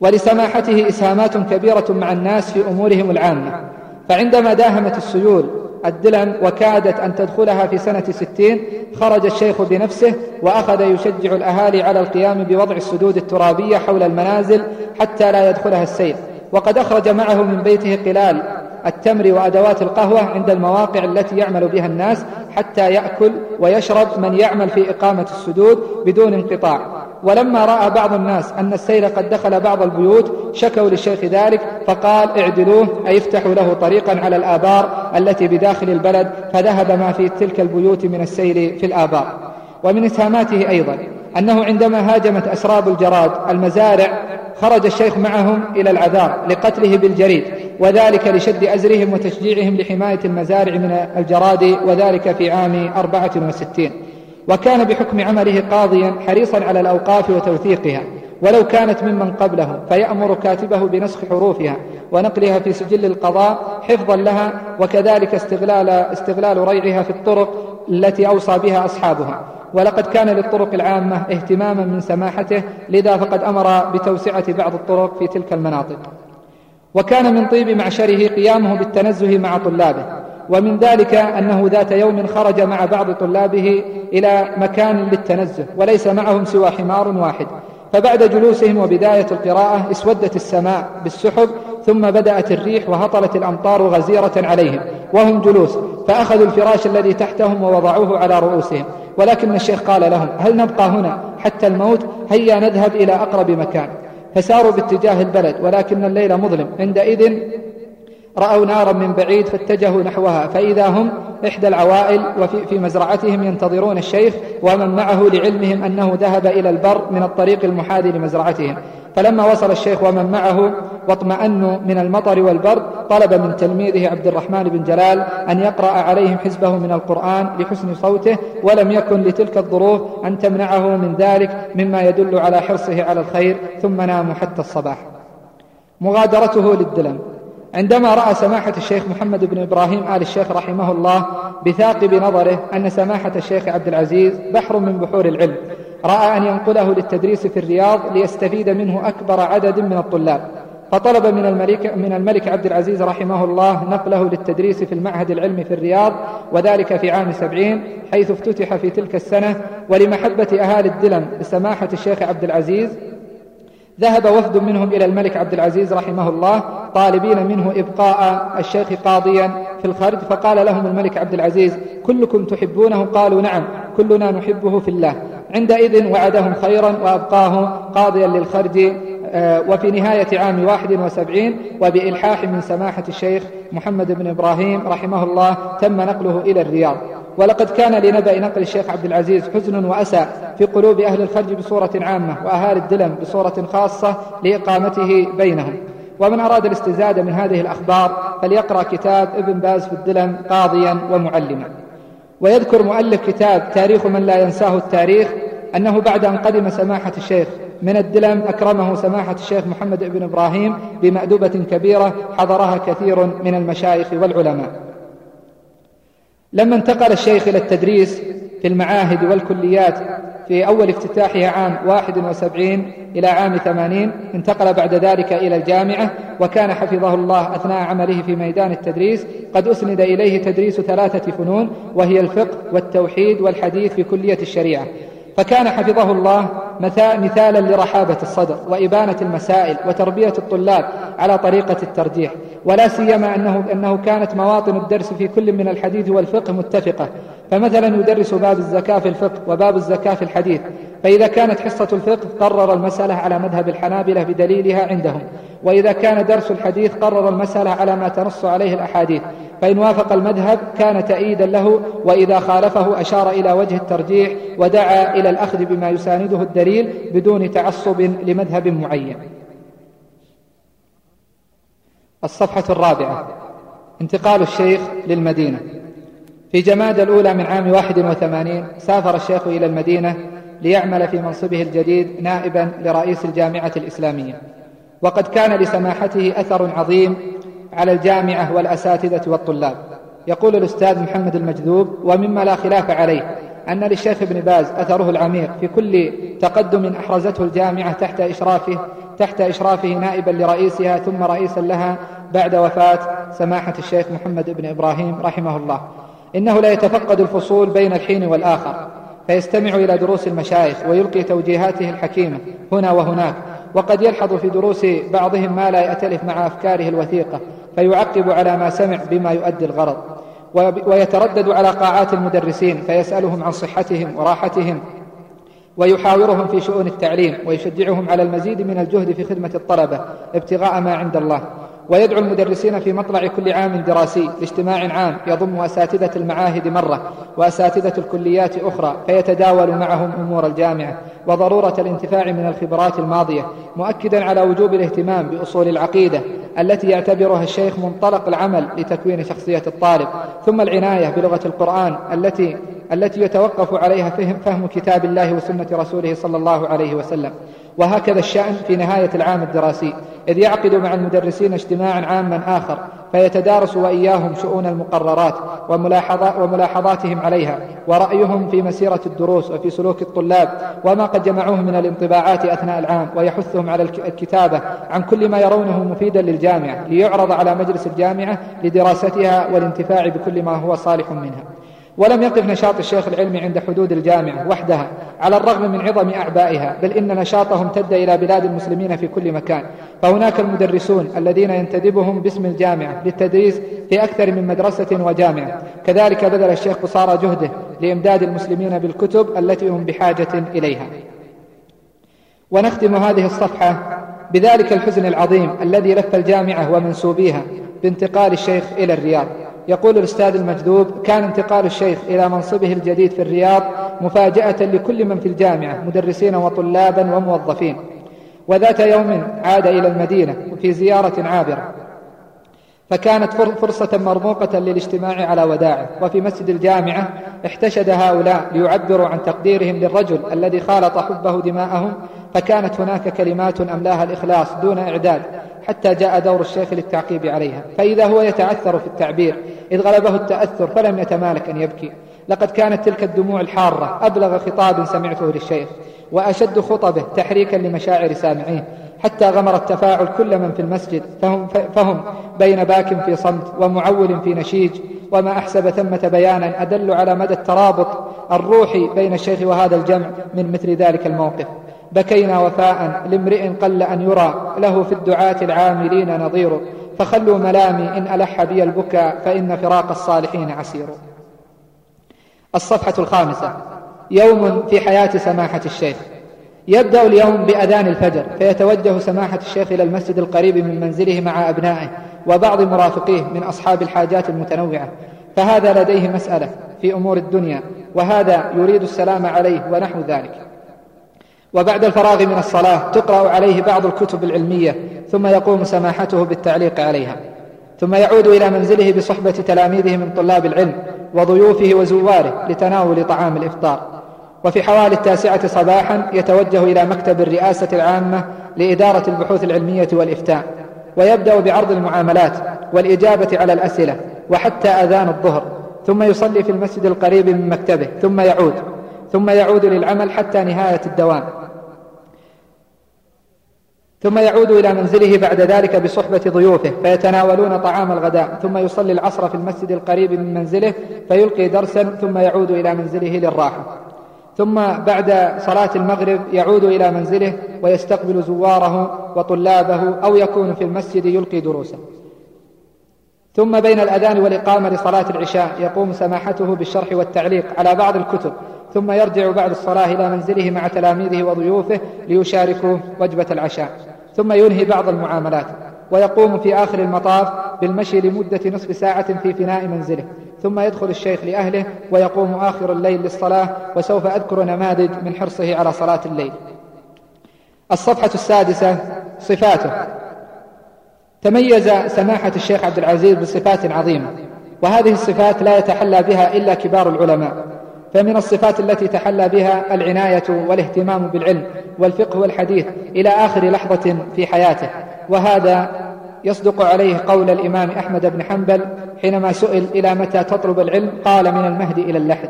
ولسماحته إسهامات كبيرة مع الناس في أمورهم العامة فعندما داهمت السيول الدلن وكادت أن تدخلها في سنة ستين خرج الشيخ بنفسه وأخذ يشجع الأهالي على القيام بوضع السدود الترابية حول المنازل حتى لا يدخلها السيل وقد أخرج معه من بيته قلال التمر وأدوات القهوة عند المواقع التي يعمل بها الناس حتى يأكل ويشرب من يعمل في إقامة السدود بدون انقطاع. ولما رأى بعض الناس أن السيل قد دخل بعض البيوت شكوا للشيخ ذلك فقال اعدلوه أي افتحوا له طريقا على الآبار التي بداخل البلد فذهب ما في تلك البيوت من السيل في الآبار. ومن إسهاماته أيضا أنه عندما هاجمت أسراب الجراد المزارع خرج الشيخ معهم إلى العذار لقتله بالجريد وذلك لشد أزرهم وتشجيعهم لحماية المزارع من الجراد وذلك في عام أربعة وستين. وكان بحكم عمله قاضيا حريصا على الأوقاف وتوثيقها ولو كانت ممن قبله فيأمر كاتبه بنسخ حروفها ونقلها في سجل القضاء حفظا لها وكذلك استغلال, استغلال ريعها في الطرق التي أوصى بها أصحابها. ولقد كان للطرق العامة اهتماما من سماحته لذا فقد أمر بتوسعة بعض الطرق في تلك المناطق. وكان من طيب معشره قيامه بالتنزه مع طلابه. ومن ذلك أنه ذات يوم خرج مع بعض طلابه إلى مكان للتنزه وليس معهم سوى حمار واحد. فبعد جلوسهم وبداية القراءة اسودت السماء بالسحب ثم بدأت الريح وهطلت الأمطار غزيرة عليهم وهم جلوس. فأخذوا الفراش الذي تحتهم ووضعوه على رؤوسهم. ولكن الشيخ قال لهم هل نبقى هنا حتى الموت؟ هيا نذهب إلى أقرب مكان. فساروا باتجاه البلد ولكن الليل مظلم. عندئذ رأوا نارا من بعيد فاتجهوا نحوها فإذا هم إحدى العوائل وفي في مزرعتهم ينتظرون الشيخ ومن معه لعلمهم أنه ذهب إلى البر من الطريق المحاذي لمزرعتهم. فلما وصل الشيخ ومن معه واطمأنوا من المطر والبرد طلب من تلميذه عبد الرحمن بن جلال أن يقرأ عليهم حزبه من القرآن لحسن صوته ولم يكن لتلك الظروف أن تمنعه من ذلك مما يدل على حرصه على الخير ثم ناموا حتى الصباح. مغادرته للدلم. عندما رأى سماحة الشيخ محمد بن إبراهيم آل الشيخ رحمه الله بثاقب نظره أن سماحة الشيخ عبد العزيز بحر من بحور العلم رأى أن ينقله للتدريس في الرياض ليستفيد منه أكبر عدد من الطلاب فطلب من الملك, من الملك عبد العزيز رحمه الله نقله للتدريس في المعهد العلمي في الرياض وذلك في عام سبعين حيث افتتح في تلك السنة ولمحبة أهالي الدلم بسماحة الشيخ عبد العزيز ذهب وفد منهم إلى الملك عبد العزيز رحمه الله طالبين منه إبقاء الشيخ قاضيا في الخرج فقال لهم الملك عبد العزيز كلكم تحبونه؟ قالوا نعم كلنا نحبه في الله. عندئذ وعدهم خيرا وأبقاه قاضيا للخرج آه، وفي نهاية عام واحد وسبعين وبإلحاح من سماحة الشيخ محمد بن إبراهيم رحمه الله تم نقله إلى الرياض. ولقد كان لنبأ نقل الشيخ عبد العزيز حزن وأسى في قلوب أهل الخرج بصورة عامة وأهالي الدلم بصورة خاصة لإقامته بينهم. ومن أراد الاستزادة من هذه الأخبار فليقرأ كتاب ابن باز في الدلم قاضيا ومعلما. ويذكر مؤلف كتاب تاريخ من لا ينساه التاريخ أنه بعد أن قدم سماحة الشيخ من الدلم أكرمه سماحة الشيخ محمد بن إبراهيم بمأدبة كبيرة حضرها كثير من المشايخ والعلماء. لما انتقل الشيخ إلى التدريس في المعاهد والكليات في أول افتتاحها عام 71 إلى عام 80 انتقل بعد ذلك إلى الجامعة وكان حفظه الله أثناء عمله في ميدان التدريس. قد أسند إليه تدريس ثلاثة فنون وهي الفقه والتوحيد والحديث في كلية الشريعة. فكان حفظه الله مثالا لرحابة الصدر وإبانة المسائل وتربية الطلاب على طريقة الترجيح. ولا سيما أنه, أنه كانت مواطن الدرس في كل من الحديث والفقه متفقة. فمثلا يدرس باب الزكاة في الفقه وباب الزكاة في الحديث. فإذا كانت حصة الفقه قرر المسألة على مذهب الحنابلة بدليلها عندهم. وإذا كان درس الحديث قرر المسألة على ما تنص عليه الأحاديث. فإن وافق المذهب كان تأييدا له وإذا خالفه أشار إلى وجه الترجيح ودعا إلى الأخذ بما يسانده الدليل بدون تعصب لمذهب معين. الصفحة الرابعة. انتقال الشيخ للمدينة. في جماد الأولى من عام واحد وثمانين سافر الشيخ إلى المدينة ليعمل في منصبه الجديد نائبا لرئيس الجامعة الإسلامية. وقد كان لسماحته أثر عظيم على الجامعة والأساتذة والطلاب. يقول الأستاذ محمد المجذوب ومما لا خلاف عليه أن للشيخ ابن باز أثره العميق في كل تقدم أحرزته الجامعة تحت إشرافه تحت إشرافه نائبا لرئيسها ثم رئيسا لها بعد وفاة سماحة الشيخ محمد بن إبراهيم رحمه الله. إنه لا يتفقد الفصول بين الحين والآخر فيستمع إلى دروس المشايخ ويلقي توجيهاته الحكيمة هنا وهناك وقد يلحظ في دروس بعضهم ما لا يأتلف مع أفكاره الوثيقة. فيعقب على ما سمع بما يؤدي الغرض ويتردد على قاعات المدرسين فيسألهم عن صحتهم وراحتهم ويحاورهم في شؤون التعليم ويشجعهم على المزيد من الجهد في خدمة الطلبة ابتغاء ما عند الله. ويدعو المدرسين في مطلع كل عام دراسي لاجتماع عام يضم أساتذة المعاهد مرة وأساتذة الكليات أخرى فيتداول معهم أمور الجامعة وضرورة الانتفاع من الخبرات الماضية مؤكدا على وجوب الاهتمام بأصول العقيدة التي يعتبرها الشيخ منطلق العمل لتكوين شخصية الطالب ثم العناية بلغة القرآن التي التي يتوقف عليها فهم, فهم كتاب الله وسنة رسوله صلى الله عليه وسلم. وهكذا الشأن في نهاية العام الدراسي. إذ يعقد مع المدرسين اجتماعا عاما آخر فيتدارس وإياهم شؤون المقررات وملاحظاتهم عليها ورأيهم في مسيرة الدروس وفي سلوك الطلاب وما قد جمعوه من الانطباعات أثناء العام ويحثهم على الكتابة عن كل ما يرونه مفيدا للجامعة ليعرض على مجلس الجامعة لدراستها والانتفاع بكل ما هو صالح منها. ولم يقف نشاط الشيخ العلمي عند حدود الجامعة وحدها على الرغم من عظم أعبائها بل إن نشاطه امتد إلى بلاد المسلمين في كل مكان. فهناك المدرسون الذين ينتدبهم باسم الجامعة للتدريس في أكثر من مدرسة وجامعة. كذلك بذل الشيخ قصارى جهده لإمداد المسلمين بالكتب التي هم بحاجة إليها. ونختم هذه الصفحة بذلك الحزن العظيم الذي لف الجامعة ومنسوبيها بانتقال الشيخ إلى الرياض. يقول الأستاذ المجذوب كان انتقال الشيخ إلى منصبه الجديد في الرياض مفاجأة لكل من في الجامعة مدرسين وطلابا وموظفين. وذات يوم عاد إلى المدينة في زيارة عابرة. فكانت فرصة مرموقة للاجتماع على وداعه. وفي مسجد الجامعة احتشد هؤلاء ليعبروا عن تقديرهم للرجل الذي خالط حبه دماءهم فكانت هناك كلمات أملاها الإخلاص دون إعداد. حتى جاء دور الشيخ للتعقيب عليها. فإذا هو يتعثر في التعبير إذ غلبه التأثر فلم يتمالك أن يبكي. لقد كانت تلك الدموع الحارة أبلغ خطاب سمعته للشيخ وأشد خطبه تحريكا لمشاعر سامعيه حتى غمر التفاعل كل من في المسجد فهم, فهم بين باك في صمت ومعول في نشيج وما أحسب ثمة بيانا أدل على مدى الترابط الروحي بين الشيخ وهذا الجمع من مثل ذلك الموقف. بكينا وفاء لامرئ قل أن يرى له في الدعاة العاملين نظير. فخلوا ملامي إن ألح بي البكاء فإن فراق الصالحين عسير. الصفحة الخامسة. يوم في حياة سماحة الشيخ. يبدأ اليوم بأذان الفجر فيتوجه سماحة الشيخ إلى المسجد القريب من منزله مع أبنائه وبعض مرافقيه من أصحاب الحاجات المتنوعة. فهذا لديه مسألة في أمور الدنيا وهذا يريد السلام عليه ونحو ذلك. وبعد الفراغ من الصلاة تقرأ عليه بعض الكتب العلمية ثم يقوم سماحته بالتعليق عليها. ثم يعود إلى منزله بصحبة تلاميذه من طلاب العلم وضيوفه وزواره لتناول طعام الإفطار. وفي حوالي التاسعة صباحا يتوجه إلى مكتب الرئاسة العامة لإدارة البحوث العلمية والإفتاء. ويبدأ بعرض المعاملات والإجابة على الأسئلة وحتى أذان الظهر. ثم يصلي في المسجد القريب من مكتبه ثم يعود. ثم يعود للعمل حتى نهاية الدوام. ثم يعود إلى منزله بعد ذلك بصحبة ضيوفه فيتناولون طعام الغداء ثم يصلي العصر في المسجد القريب من منزله فيلقي درسا ثم يعود إلى منزله للراحة. ثم بعد صلاة المغرب يعود إلى منزله ويستقبل زواره وطلابه أو يكون في المسجد يلقي دروسه. ثم بين الأذان والإقامة لصلاة العشاء يقوم سماحته بالشرح والتعليق على بعض الكتب. ثم يرجع بعد الصلاة إلى منزله مع تلاميذه وضيوفه ليشاركوا وجبة العشاء. ثم ينهي بعض المعاملات ويقوم في آخر المطاف بالمشي لمدة نصف ساعة في فناء منزله. ثم يدخل الشيخ لأهله ويقوم آخر الليل للصلاة وسوف أذكر نماذج من حرصه على صلاة الليل. الصفحة السادسة صفاته. تميز سماحة الشيخ عبد العزيز بصفات عظيمة وهذه الصفات لا يتحلى بها إلا كبار العلماء. فمن الصفات التي تحلى بها العناية والاهتمام بالعلم والفقه والحديث إلى آخر لحظة في حياته. وهذا يصدق عليه قول الإمام أحمد بن حنبل حينما سئل إلى متى تطلب العلم؟ قال من المهد إلى اللحد.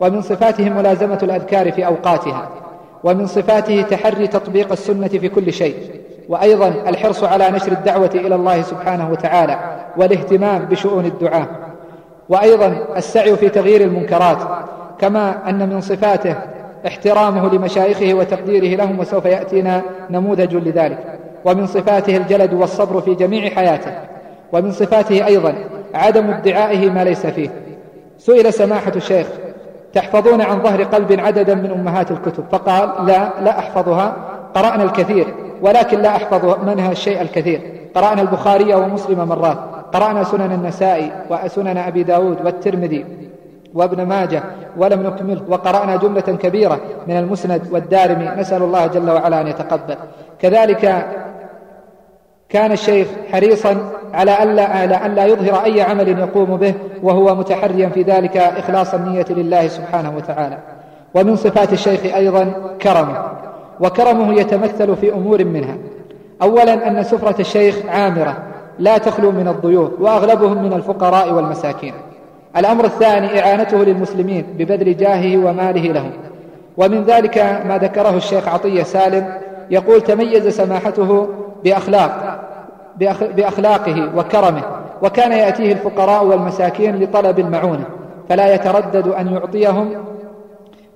ومن صفاته ملازمة الأذكار في أوقاتها. ومن صفاته تحري تطبيق السنة في كل شيء. وأيضا الحرص على نشر الدعوة إلى الله سبحانه وتعالى والاهتمام بشؤون الدعاء وأيضا السعي في تغيير المنكرات. كما أن من صفاته احترامه لمشايخه وتقديره لهم وسوف يأتينا نموذج لذلك. ومن صفاته الجلد والصبر في جميع حياته. ومن صفاته أيضا عدم ادعائه ما ليس فيه. سئل سماحة الشيخ تحفظون عن ظهر قلب عددا من أمهات الكتب؟ فقال لا لا أحفظها. قرأنا الكثير ولكن لا أحفظ منها الشيء الكثير. قرأنا البخاري ومسلم مرات. قرأنا سنن النسائي وسنن أبي داود والترمذي. وابن ماجه ولم نكمله وقرأنا جملة كبيرة من المسند والدارمي. نسأل الله جل وعلا أن يتقبل. كذلك كان الشيخ حريصا على ألا, على أن لا يظهر أي عمل يقوم به وهو متحريا في ذلك إخلاص النية لله سبحانه وتعالى. ومن صفات الشيخ أيضا كرمه. وكرمه يتمثل في أمور منها. أولا أن سفرة الشيخ عامرة لا تخلو من الضيوف وأغلبهم من الفقراء والمساكين. الأمر الثاني إعانته للمسلمين ببذل جاهه وماله لهم. ومن ذلك ما ذكره الشيخ عطية سالم يقول تميز سماحته بأخلاق بأخلاقه وكرمه وكان يأتيه الفقراء والمساكين لطلب المعونة فلا يتردد أن يعطيهم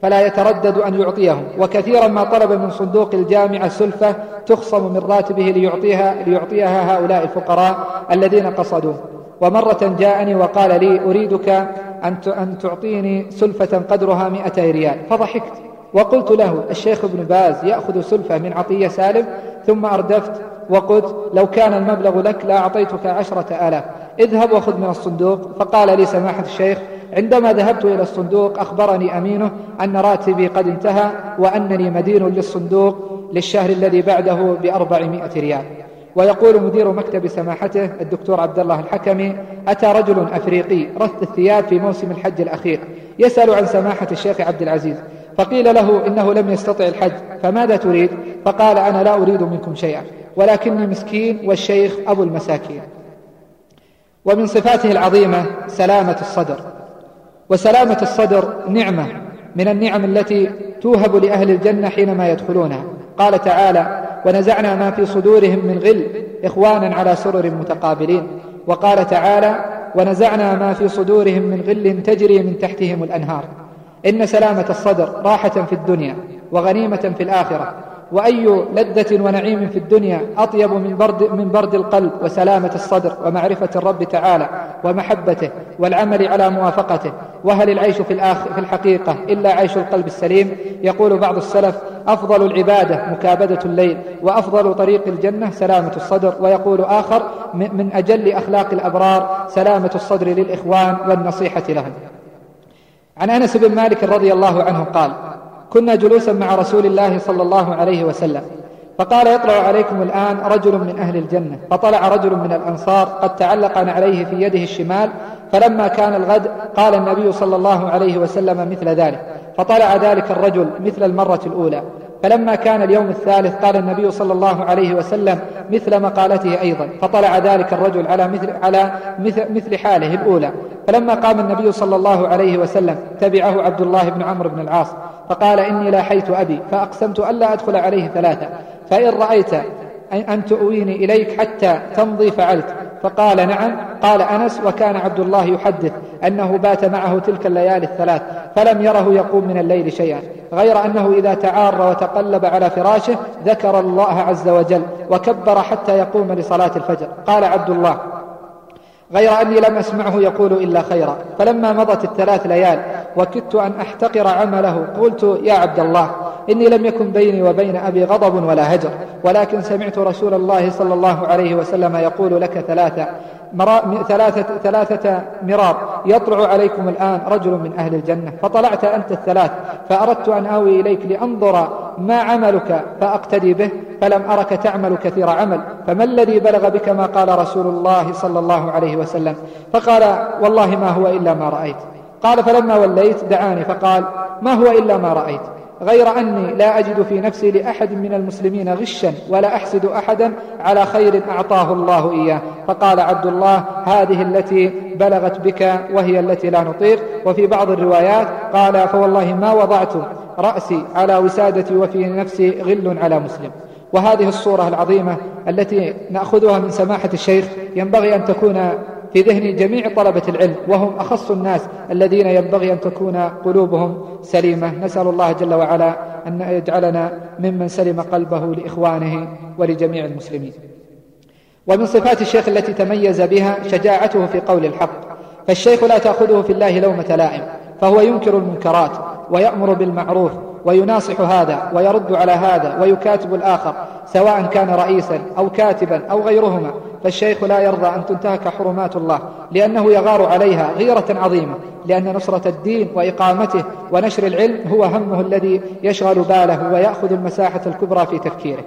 فلا يتردد أن يعطيهم. وكثيرا ما طلب من صندوق الجامعة سلفة تخصم من راتبه ليعطيها, ليعطيها هؤلاء الفقراء الذين قصدوه. ومرة جاءني وقال لي أريدك أن تعطيني سلفة قدرها مئتي ريال. فضحكت. وقلت له الشيخ ابن باز يأخذ سلفة من عطية سالم ثم أردفت وقلت لو كان المبلغ لك لأعطيتك عشرة آلاف. اذهب وخذ من الصندوق. فقال لي سماحة الشيخ عندما ذهبت إلى الصندوق أخبرني أمينه أن راتبي قد انتهى وأنني مدين للصندوق للشهر الذي بعده بأربعمائة ريال. ويقول مدير مكتب سماحته الدكتور عبد الله الحكمي أتى رجل أفريقي رث الثياب في موسم الحج الأخير. يسأل عن سماحة الشيخ عبد العزيز. فقيل له إنه لم يستطع الحج فماذا تريد؟ فقال أنا لا أريد منكم شيئا ولكني مسكين والشيخ أبو المساكين. ومن صفاته العظيمة سلامة الصدر. وسلامة الصدر نعمة من النعم التي توهب لأهل الجنة حينما يدخلونها. قال تعالى ونزعنا ما في صدورهم من غل إخوانا على سرر متقابلين. وقال تعالى ونزعنا ما في صدورهم من غل تجري من تحتهم الأنهار. إن سلامة الصدر راحة في الدنيا وغنيمة في الآخرة. وأي لذة ونعيم في الدنيا أطيب من برد, من برد القلب وسلامة الصدر ومعرفة الرب تعالى ومحبته والعمل على موافقته. وهل العيش في, الآخ في الحقيقة إلا عيش القلب السليم؟ يقول بعض السلف أفضل العبادة مكابدة الليل وأفضل طريق الجنة سلامة الصدر. ويقول آخر من أجل أخلاق الأبرار سلامة الصدر للإخوان والنصيحة لهم. عن أنس بن مالك رضي الله عنه قال كنا جلوسا مع رسول الله صلى الله عليه وسلم. فقال يطلع عليكم الآن رجل من أهل الجنة. فطلع رجل من الأنصار قد تعلق عليه في يده الشمال فلما كان الغد قال النبي صلى الله عليه وسلم مثل ذلك. فطلع ذلك الرجل مثل المرة الأولى. فلما كان اليوم الثالث قال النبي صلى الله عليه وسلم مثل مقالته أيضا فطلع ذلك الرجل على مثل, على مثل, مثل حاله الأولى. فلما قام النبي صلى الله عليه وسلم تبعه عبد الله بن عمرو بن العاص فقال إني لاحيت أبي فأقسمت ألا أدخل عليه ثلاثة. فإن رأيت أن تؤويني إليك حتى تمضي فعلت. فقال نعم. قال أنس وكان عبد الله يحدث أنه بات معه تلك الليالي الثلاث فلم يره يقوم من الليل شيئا غير أنه إذا تعار وتقلب على فراشه ذكر الله عز وجل وكبر حتى يقوم لصلاة الفجر. قال عبد الله غير أني لم أسمعه يقول إلا خيرا. فلما مضت الثلاث ليال وكدت أن أحتقر عمله قلت يا عبد الله إني لم يكن بيني وبين أبي غضب ولا هجر ولكن سمعت رسول الله صلى الله عليه وسلم يقول لك ثلاثة مرا... ثلاثة, ثلاثة مرار يطلع عليكم الآن رجل من أهل الجنة فطلعت أنت الثلاث فأردت أن آوي إليك لأنظر ما عملك فأقتدي به فلم أرك تعمل كثير عمل فما الذي بلغ بك ما قال رسول الله صلى الله عليه وسلم؟ فقال والله ما هو إلا ما رأيت. قال فلما وليت دعاني فقال ما هو إلا ما رأيت؟ غير أني لا أجد في نفسي لأحد من المسلمين غشا ولا أحسد أحدا على خير أعطاه الله إياه. فقال عبد الله هذه التي بلغت بك وهي التي لا نطيق. وفي بعض الروايات قال فوالله ما وضعت رأسي على وسادتي وفي نفسي غل على مسلم. وهذه الصورة العظيمة التي نأخذها من سماحة الشيخ ينبغي أن تكون في ذهن جميع طلبة العلم وهم أخص الناس الذين ينبغي أن تكون قلوبهم سليمة. نسأل الله جل وعلا أن يجعلنا ممن سلم قلبه لإخوانه ولجميع المسلمين. ومن صفات الشيخ التي تميز بها شجاعته في قول الحق فالشيخ لا تأخذه في الله لومة لائم. فهو ينكر المنكرات ويأمر بالمعروف ويناصح هذا ويرد على هذا ويكاتب الآخر سواء كان رئيسا أو كاتبا أو غيرهما. فالشيخ لا يرضى أن تنتهك حرمات الله لأنه يغار عليها غيرة عظيمة لأن نصرة الدين وإقامته ونشر العلم هو همه الذي يشغل باله ويأخذ المساحة الكبرى في تفكيره.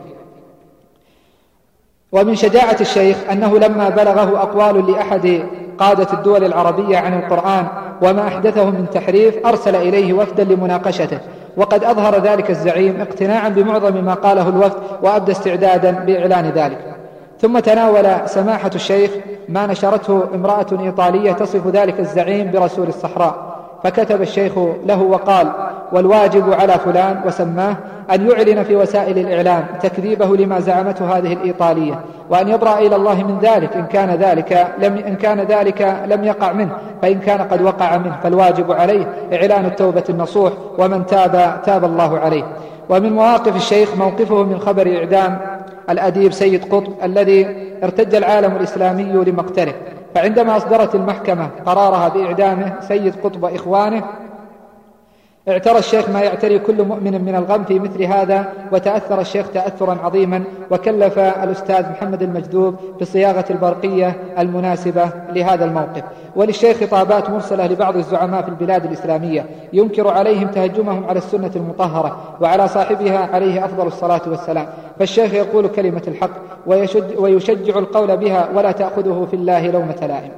ومن شجاعة الشيخ أنه لما بلغه أقوال لأحد قادة الدول العربية عن القرآن وما أحدثه من تحريف أرسل إليه وفدا لمناقشته. وقد أظهر ذلك الزعيم اقتناعا بمعظم ما قاله الوفد وأبدى استعدادا بإعلان ذلك. ثم تناول سماحة الشيخ ما نشرته امرأة إيطالية تصف ذلك الزعيم برسول الصحراء. فكتب الشيخ له وقال والواجب على فلان وسماه أن يعلن في وسائل الإعلام تكذيبه لما زعمته هذه الإيطالية وأن يبرأ إلى الله من ذلك إن كان ذلك لم إن كان ذلك لم يقع منه فإن كان قد وقع منه فالواجب عليه إعلان التوبة النصوح ومن تاب تاب الله عليه. ومن مواقف الشيخ موقفه من خبر إعدام الأديب سيد قطب الذي ارتج العالم الإسلامي لمقتله. فعندما أصدرت المحكمة قرارها بإعدامه سيد قطب وإخوانه اعترى الشيخ ما يعتري كل مؤمن من الغم في مثل هذا وتأثر الشيخ تأثرا عظيما وكلف الأستاذ محمد المجذوب بصياغة البرقية المناسبة لهذا الموقف. وللشيخ خطابات مرسلة لبعض الزعماء في البلاد الإسلامية. ينكر عليهم تهجمهم على السنة المطهرة وعلى صاحبها عليه أفضل الصلاة والسلام. فالشيخ يقول كلمة الحق ويشجع القول بها ولا تأخذه في الله لومة لائم.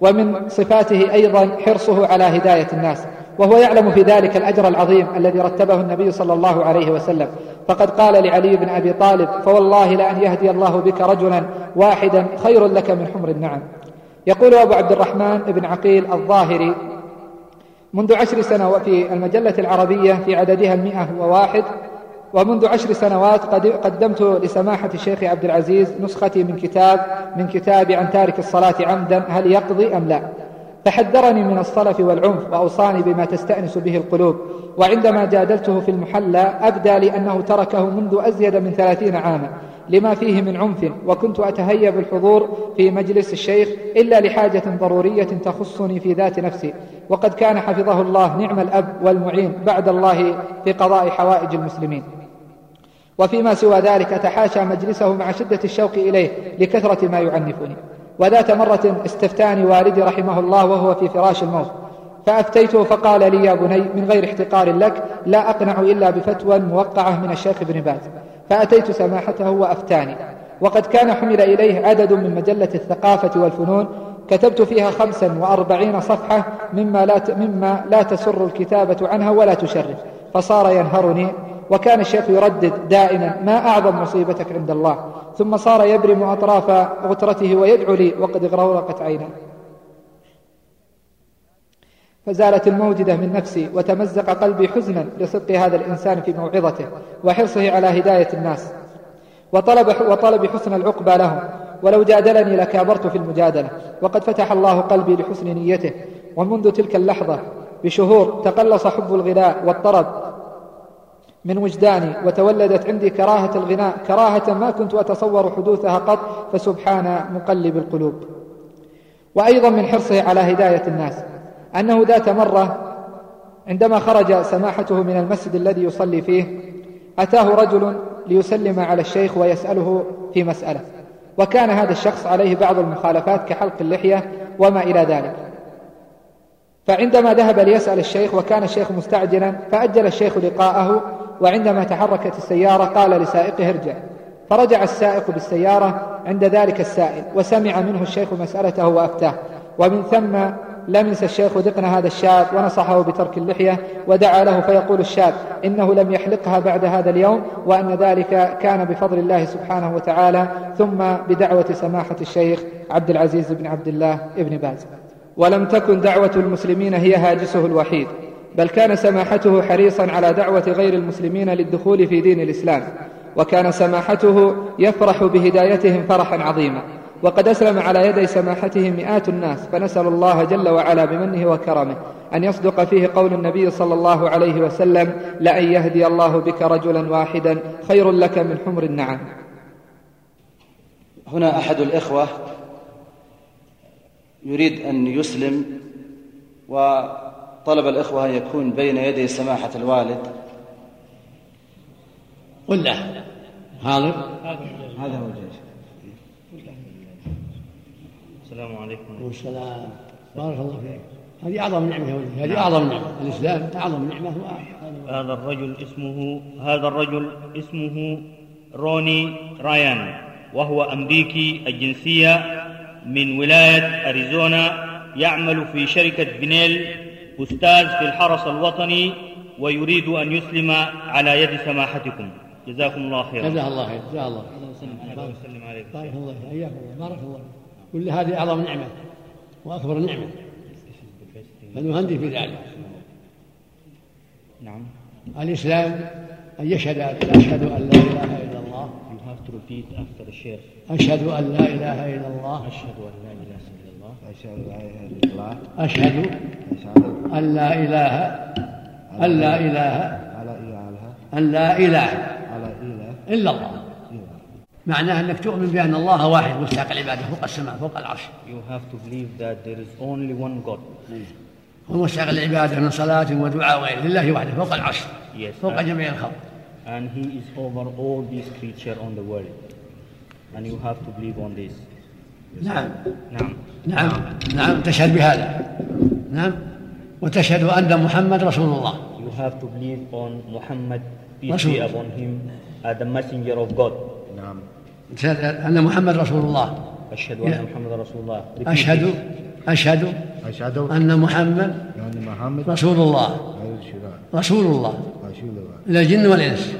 ومن صفاته أيضا حرصه على هداية الناس وهو يعلم في ذلك الأجر العظيم الذي رتبه النبي صلى الله عليه وسلم. فقد قال لعلي بن أبي طالب فوالله لأن يهدي الله بك رجلا واحدا خير لك من حمر النعم. يقول أبو عبد الرحمن بن عقيل الظاهري منذ عشر سنوات في المجلة العربية في عددها المئة وواحد ومنذ عشر سنوات قدمت لسماحة الشيخ عبد العزيز نسختي من كتاب من كتاب عن تارك الصلاة عمدا هل يقضي أم لا؟ فحذرني من الصلف والعنف وأوصاني بما تستأنس به القلوب وعندما جادلته في المحلى أبدى لي أنه تركه منذ أزيد من ثلاثين عاما لما فيه من عنف وكنت أتهيب الحضور في مجلس الشيخ إلا لحاجة ضرورية تخصني في ذات نفسي وقد كان حفظه الله نعم الأب والمعين بعد الله في قضاء حوائج المسلمين. وفيما سوى ذلك أتحاشى مجلسه مع شدة الشوق إليه لكثرة ما يعنفني. وذات مرة استفتاني والدي رحمه الله وهو في فراش الموت. فأفتيته فقال لي يا بني من غير احتقار لك لا أقنع إلا بفتوى موقعة من الشيخ ابن باز. فأتيت سماحته وأفتاني. وقد كان حمل إليه عدد من مجلة الثقافة والفنون. كتبت فيها خمسا وأربعين صفحة مما لا, مما لا تسر الكتابة عنها ولا تشرف. فصار ينهرني وكان الشيخ يردد دائما ما أعظم مصيبتك عند الله؟ ثم صار يبرم أطراف غترته ويدعو لي وقد اغرورقت عيناه فزالت الموجدة من نفسي وتمزق قلبي حزنا لصدق هذا الإنسان في موعظته وحرصه على هداية الناس. وطلب, وطلب حسن العقبى لهم ولو جادلني لكابرت في المجادلة وقد فتح الله قلبي لحسن نيته ومنذ تلك اللحظة بشهور تقلص حب الغناء والطرب من وجداني وتولدت عندي كراهة الغناء كراهة ما كنت أتصور حدوثها قط فسبحان مقلب القلوب. وأيضا من حرصه على هداية الناس أنه ذات مرة عندما خرج سماحته من المسجد الذي يصلي فيه أتاه رجل ليسلم على الشيخ ويسأله في مسألة. وكان هذا الشخص عليه بعض المخالفات كحلق اللحية وما إلى ذلك. فعندما ذهب ليسأل الشيخ وكان الشيخ مستعجلا فأجل الشيخ لقاءه وعندما تحركت السيارة قال لسائقه ارجع. فرجع السائق بالسيارة عند ذلك السائل وسمع منه الشيخ مسألته وأفتاه. ومن ثم لمس الشيخ ذقن هذا الشاب ونصحه بترك اللحية ودعا له فيقول الشاب إنه لم يحلقها بعد هذا اليوم وأن ذلك كان بفضل الله سبحانه وتعالى ثم بدعوة سماحة الشيخ عبد العزيز بن عبد الله ابن باز. ولم تكن دعوة المسلمين هي هاجسه الوحيد. بل كان سماحته حريصا على دعوة غير المسلمين للدخول في دين الإسلام وكان سماحته يفرح بهدايتهم فرحا عظيما. وقد أسلم على يدي سماحته مئات الناس فنسأل الله جل وعلا بمنه وكرمه أن يصدق فيه قول النبي صلى الله عليه وسلم لأن يهدي الله بك رجلا واحدا خير لك من حمر النعم. هنا أحد الإخوة يريد أن يسلم وطلب الإخوة أن يكون بين يدي سماحة الوالد. قل له. حاضر هذا هو الجيش. السلام عليكم. والسلام بارك الله فيك. هذه أعظم نعمة يا ولدي. هذه أعظم نعمة. الإسلام أعظم نعمة. هذا الرجل اسمه هذا الرجل اسمه روني رايان وهو أمريكي الجنسية من ولاية أريزونا يعمل في شركة بنيل أستاذ في الحرس الوطني ويريد أن يسلم على يد سماحتكم. جزاكم الله خيرا. جزاه الله خير جزاه الله وسلم عليكم بارك الله فيك. حياكم الله. بارك الله كل هذه أعظم نعمة وأكبر نعمة. فنهندي في ذلك. نعم. الإسلام أن يشهد أشهد أن لا إله إلا الله. You have to repeat after the. أشهد أن لا إله إلا الله. أشهد أن لا إله إلا الله. أشهد أن لا إله أن لا إله أن لا إله إلا الله. معناه أنك تؤمن بأن الله واحد مستحق العبادة فوق السماء فوق العرش. You have to believe that there is only one God. ومستحق العبادة من صلاة ودعاء وغيره. لله وحده فوق العرش. Yes, فوق جميع الخلق. and he is over all these creatures on the world. And you have to believe on this. نعم. نعم. نعم. نعم. تشهد بهذا. نعم. وتشهد أن محمد رسول الله. You have to believe on Muhammad peace be upon him as the messenger of God. نعم. تشهد أن محمد رسول الله. أشهد. أن محمد رسول الله. أشهد. أشهد. أشهد. أن محمد أن محمد رسول الله. رسول رسول الله. رسول الله. الجن والإنس.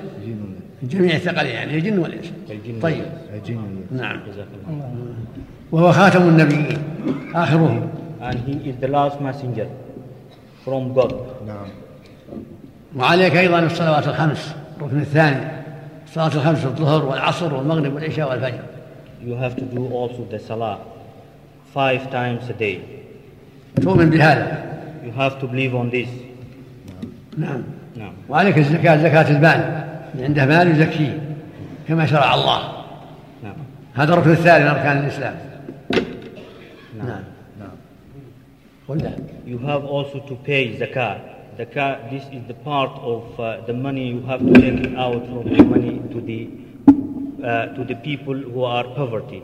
جميع الثقل يعني الجن والإنس. الجن طيب. جن نعم. جزاك الله وهو خاتم النبيين آخرهم. And he is the last messenger from God. نعم. وعليك أيضا الصلوات الخمس الركن الثاني الصلاة الخمس الظهر والعصر والمغرب والعشاء والفجر. You have to do also the salah five times a day. تؤمن بهذا. You have to believe on this. نعم. نعم. وعليك الزكاة زكاة المال. من عنده مال يزكيه كما شرع الله. نعم. هذا الركن الثاني من أركان الإسلام. نعم نعم قلنا you have also to pay zakat zakat this is the part of uh, the money you have to take it out from the money to the uh, to the people who are poverty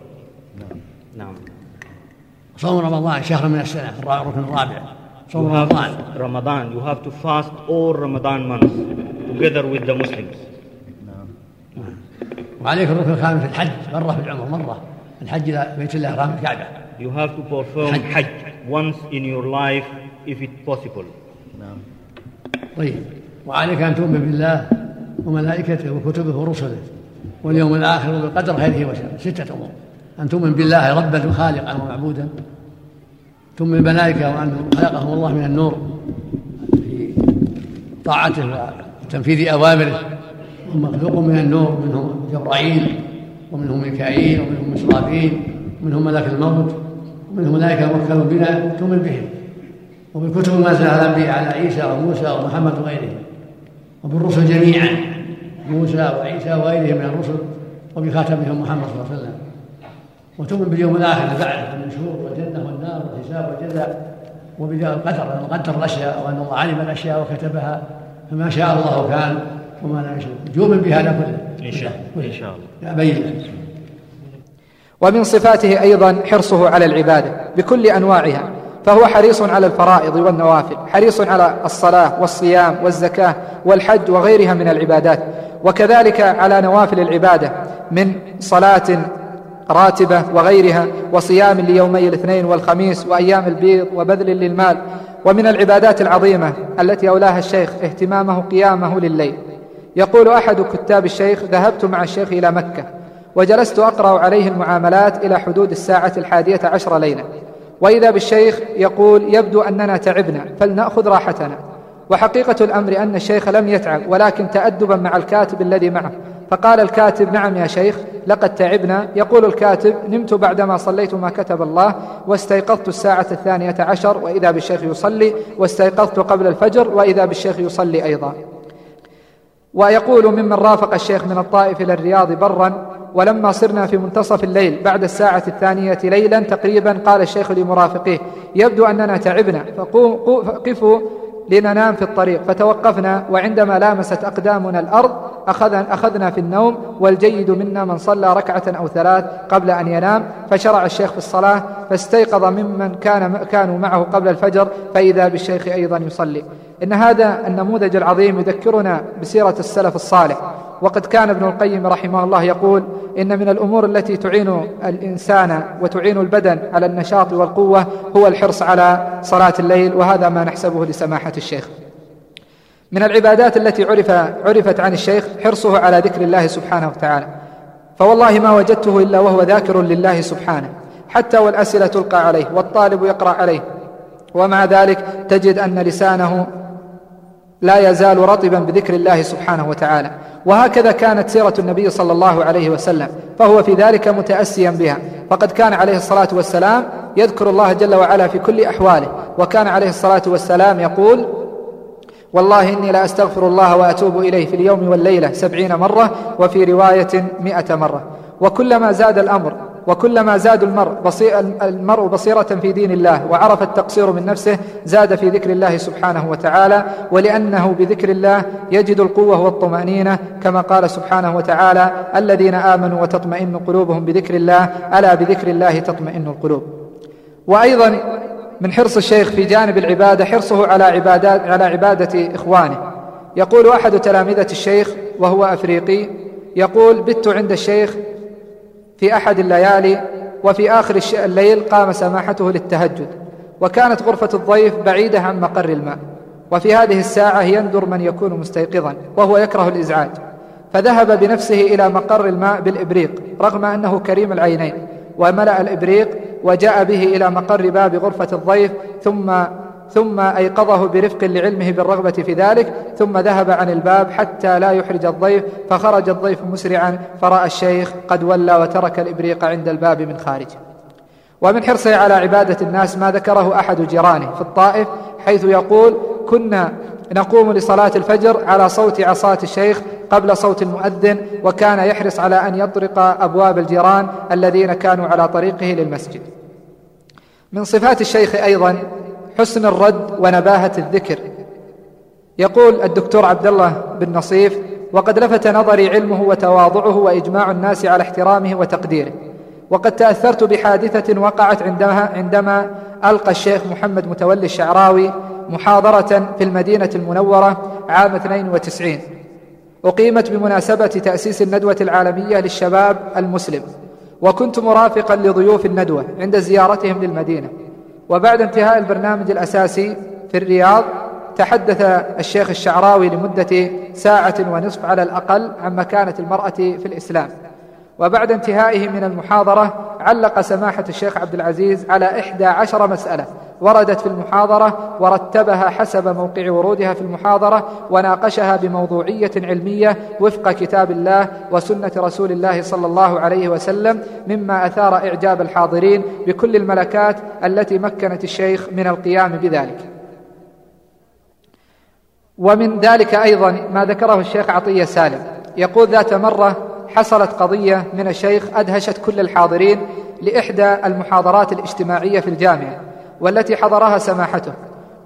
نعم صوم رمضان شهر من السنة الرا- الركن الرابع you صوم have رمضان Ramadan you have to fast all Ramadan months together with the Muslims وعليك الركن الخامس الحج مرة في العمر مرة الحج إلى بيت الله حرام الكعبة you have to perform Hajj. Once in your life if it's possible. نعم. طيب. وعليك أن تؤمن بالله وملائكته وكتبه ورسله واليوم الآخر وبالقدر خيره وشره. ستة أمور. أن تؤمن بالله ربا وخالقا ومعبودا. تؤمن بالملائكة وأنه خلقهم الله من النور في طاعته وتنفيذ أوامره. هم مخلوق من النور منهم جبرائيل ومنهم ميكائيل ومنهم إسرافيل ومنهم ملك الموت. ومنهم ملائكة موكلون بنا تؤمن بهم. وبالكتب المنزلة على الأنبياء على عيسى وموسى ومحمد وغيرهم. وبالرسل جميعا موسى وعيسى وغيرهم من الرسل وبخاتمهم محمد صلى الله عليه وسلم. وتؤمن باليوم الآخر بعد النشور والجنة والنار والحساب والجزاء وبالقدر أنه قدر الأشياء وأن الله علم الأشياء وكتبها فما شاء الله كان وما لا يشاء تؤمن بهذا كله. إن شاء الله إن شاء الله. بين ومن صفاته أيضا حرصه على العبادة بكل أنواعها فهو حريص على الفرائض والنوافل حريص على الصلاة والصيام والزكاة والحج وغيرها من العبادات وكذلك على نوافل العبادة من صلاة راتبة وغيرها وصيام ليومي الاثنين والخميس وأيام البيض وبذل للمال ومن العبادات العظيمة التي أولاها الشيخ اهتمامه قيامه لليل. يقول أحد كتاب الشيخ ذهبت مع الشيخ إلى مكة وجلست أقرأ عليه المعاملات إلى حدود الساعة الحادية عشر ليلا وإذا بالشيخ يقول يبدو أننا تعبنا فلنأخذ راحتنا. وحقيقة الأمر أن الشيخ لم يتعب ولكن تادبا مع الكاتب الذي معه. فقال الكاتب نعم يا شيخ لقد تعبنا. يقول الكاتب نمت بعدما صليت ما كتب الله واستيقظت الساعة الثانية عشر وإذا بالشيخ يصلي واستيقظت قبل الفجر وإذا بالشيخ يصلي أيضا. ويقول ممن رافق الشيخ من الطائف إلى الرياض برا ولما صرنا في منتصف الليل بعد الساعة الثانية ليلا تقريبا قال الشيخ لمرافقيه يبدو أننا تعبنا فقفوا لننام في الطريق فتوقفنا وعندما لامست أقدامنا الأرض أخذنا, أخذنا في النوم والجيد منا من صلى ركعة أو ثلاث قبل أن ينام فشرع الشيخ في الصلاة فاستيقظ ممن كان كانوا معه قبل الفجر فإذا بالشيخ أيضا يصلي. إن هذا النموذج العظيم يذكرنا بسيرة السلف الصالح. وقد كان ابن القيم رحمه الله يقول إن من الأمور التي تعين الإنسان وتعين البدن على النشاط والقوة هو الحرص على صلاة الليل وهذا ما نحسبه لسماحة الشيخ. من العبادات التي عرف عرفت عن الشيخ حرصه على ذكر الله سبحانه وتعالى. فوالله ما وجدته إلا وهو ذاكر لله سبحانه حتى والأسئلة تلقى عليه والطالب يقرأ عليه. ومع ذلك تجد أن لسانه لا يزال رطبا بذكر الله سبحانه وتعالى. وهكذا كانت سيرة النبي صلى الله عليه وسلم فهو في ذلك متأسيا بها. فقد كان عليه الصلاة والسلام يذكر الله جل وعلا في كل أحواله وكان عليه الصلاة والسلام يقول والله إني لا أستغفر الله وأتوب إليه في اليوم والليلة سبعين مرة وفي رواية مئة مرة. وكلما زاد الأمر وكلما زاد المرء, بصير المرء بصيرة في دين الله وعرف التقصير من نفسه زاد في ذكر الله سبحانه وتعالى ولأنه بذكر الله يجد القوة والطمأنينة كما قال سبحانه وتعالى الذين آمنوا وتطمئن قلوبهم بذكر الله ألا بذكر الله تطمئن القلوب. وأيضا من حرص الشيخ في جانب العبادة حرصه على عبادات على عبادة إخوانه. يقول أحد تلامذة الشيخ وهو أفريقي يقول بت عند الشيخ في أحد الليالي وفي آخر الليل قام سماحته للتهجد وكانت غرفة الضيف بعيدة عن مقر الماء وفي هذه الساعة يندر من يكون مستيقظا وهو يكره الإزعاج. فذهب بنفسه إلى مقر الماء بالإبريق رغم أنه كريم العينين وملأ الإبريق وجاء به إلى مقر باب غرفة الضيف ثم ثم أيقظه برفق لعلمه بالرغبة في ذلك ثم ذهب عن الباب حتى لا يحرج الضيف فخرج الضيف مسرعا فرأى الشيخ قد ولى وترك الإبريق عند الباب من خارج ومن حرصه على عبادة الناس ما ذكره أحد جيرانه في الطائف حيث يقول كنا نقوم لصلاة الفجر على صوت عصاة الشيخ قبل صوت المؤذن وكان يحرص على أن يطرق أبواب الجيران الذين كانوا على طريقه للمسجد. من صفات الشيخ أيضا حسن الرد ونباهة الذكر. يقول الدكتور عبد الله بن نصيف وقد لفت نظري علمه وتواضعه وإجماع الناس على احترامه وتقديره. وقد تأثرت بحادثة وقعت عندما, عندما ألقى الشيخ محمد متولي الشعراوي محاضرة في المدينة المنورة عام 92 أقيمت بمناسبة تأسيس الندوة العالمية للشباب المسلم. وكنت مرافقا لضيوف الندوة عند زيارتهم للمدينة. وبعد انتهاء البرنامج الأساسي في الرياض تحدث الشيخ الشعراوي لمدة ساعة ونصف على الأقل عن مكانة المرأة في الإسلام. وبعد انتهائه من المحاضرة علق سماحة الشيخ عبد العزيز على إحدى عشر مسألة. وردت في المحاضرة ورتبها حسب موقع ورودها في المحاضرة وناقشها بموضوعية علمية وفق كتاب الله وسنة رسول الله صلى الله عليه وسلم مما أثار إعجاب الحاضرين بكل الملكات التي مكنت الشيخ من القيام بذلك. ومن ذلك أيضا ما ذكره الشيخ عطية سالم. يقول ذات مرة حصلت قضية من الشيخ أدهشت كل الحاضرين لإحدى المحاضرات الاجتماعية في الجامعة. والتي حضرها سماحته.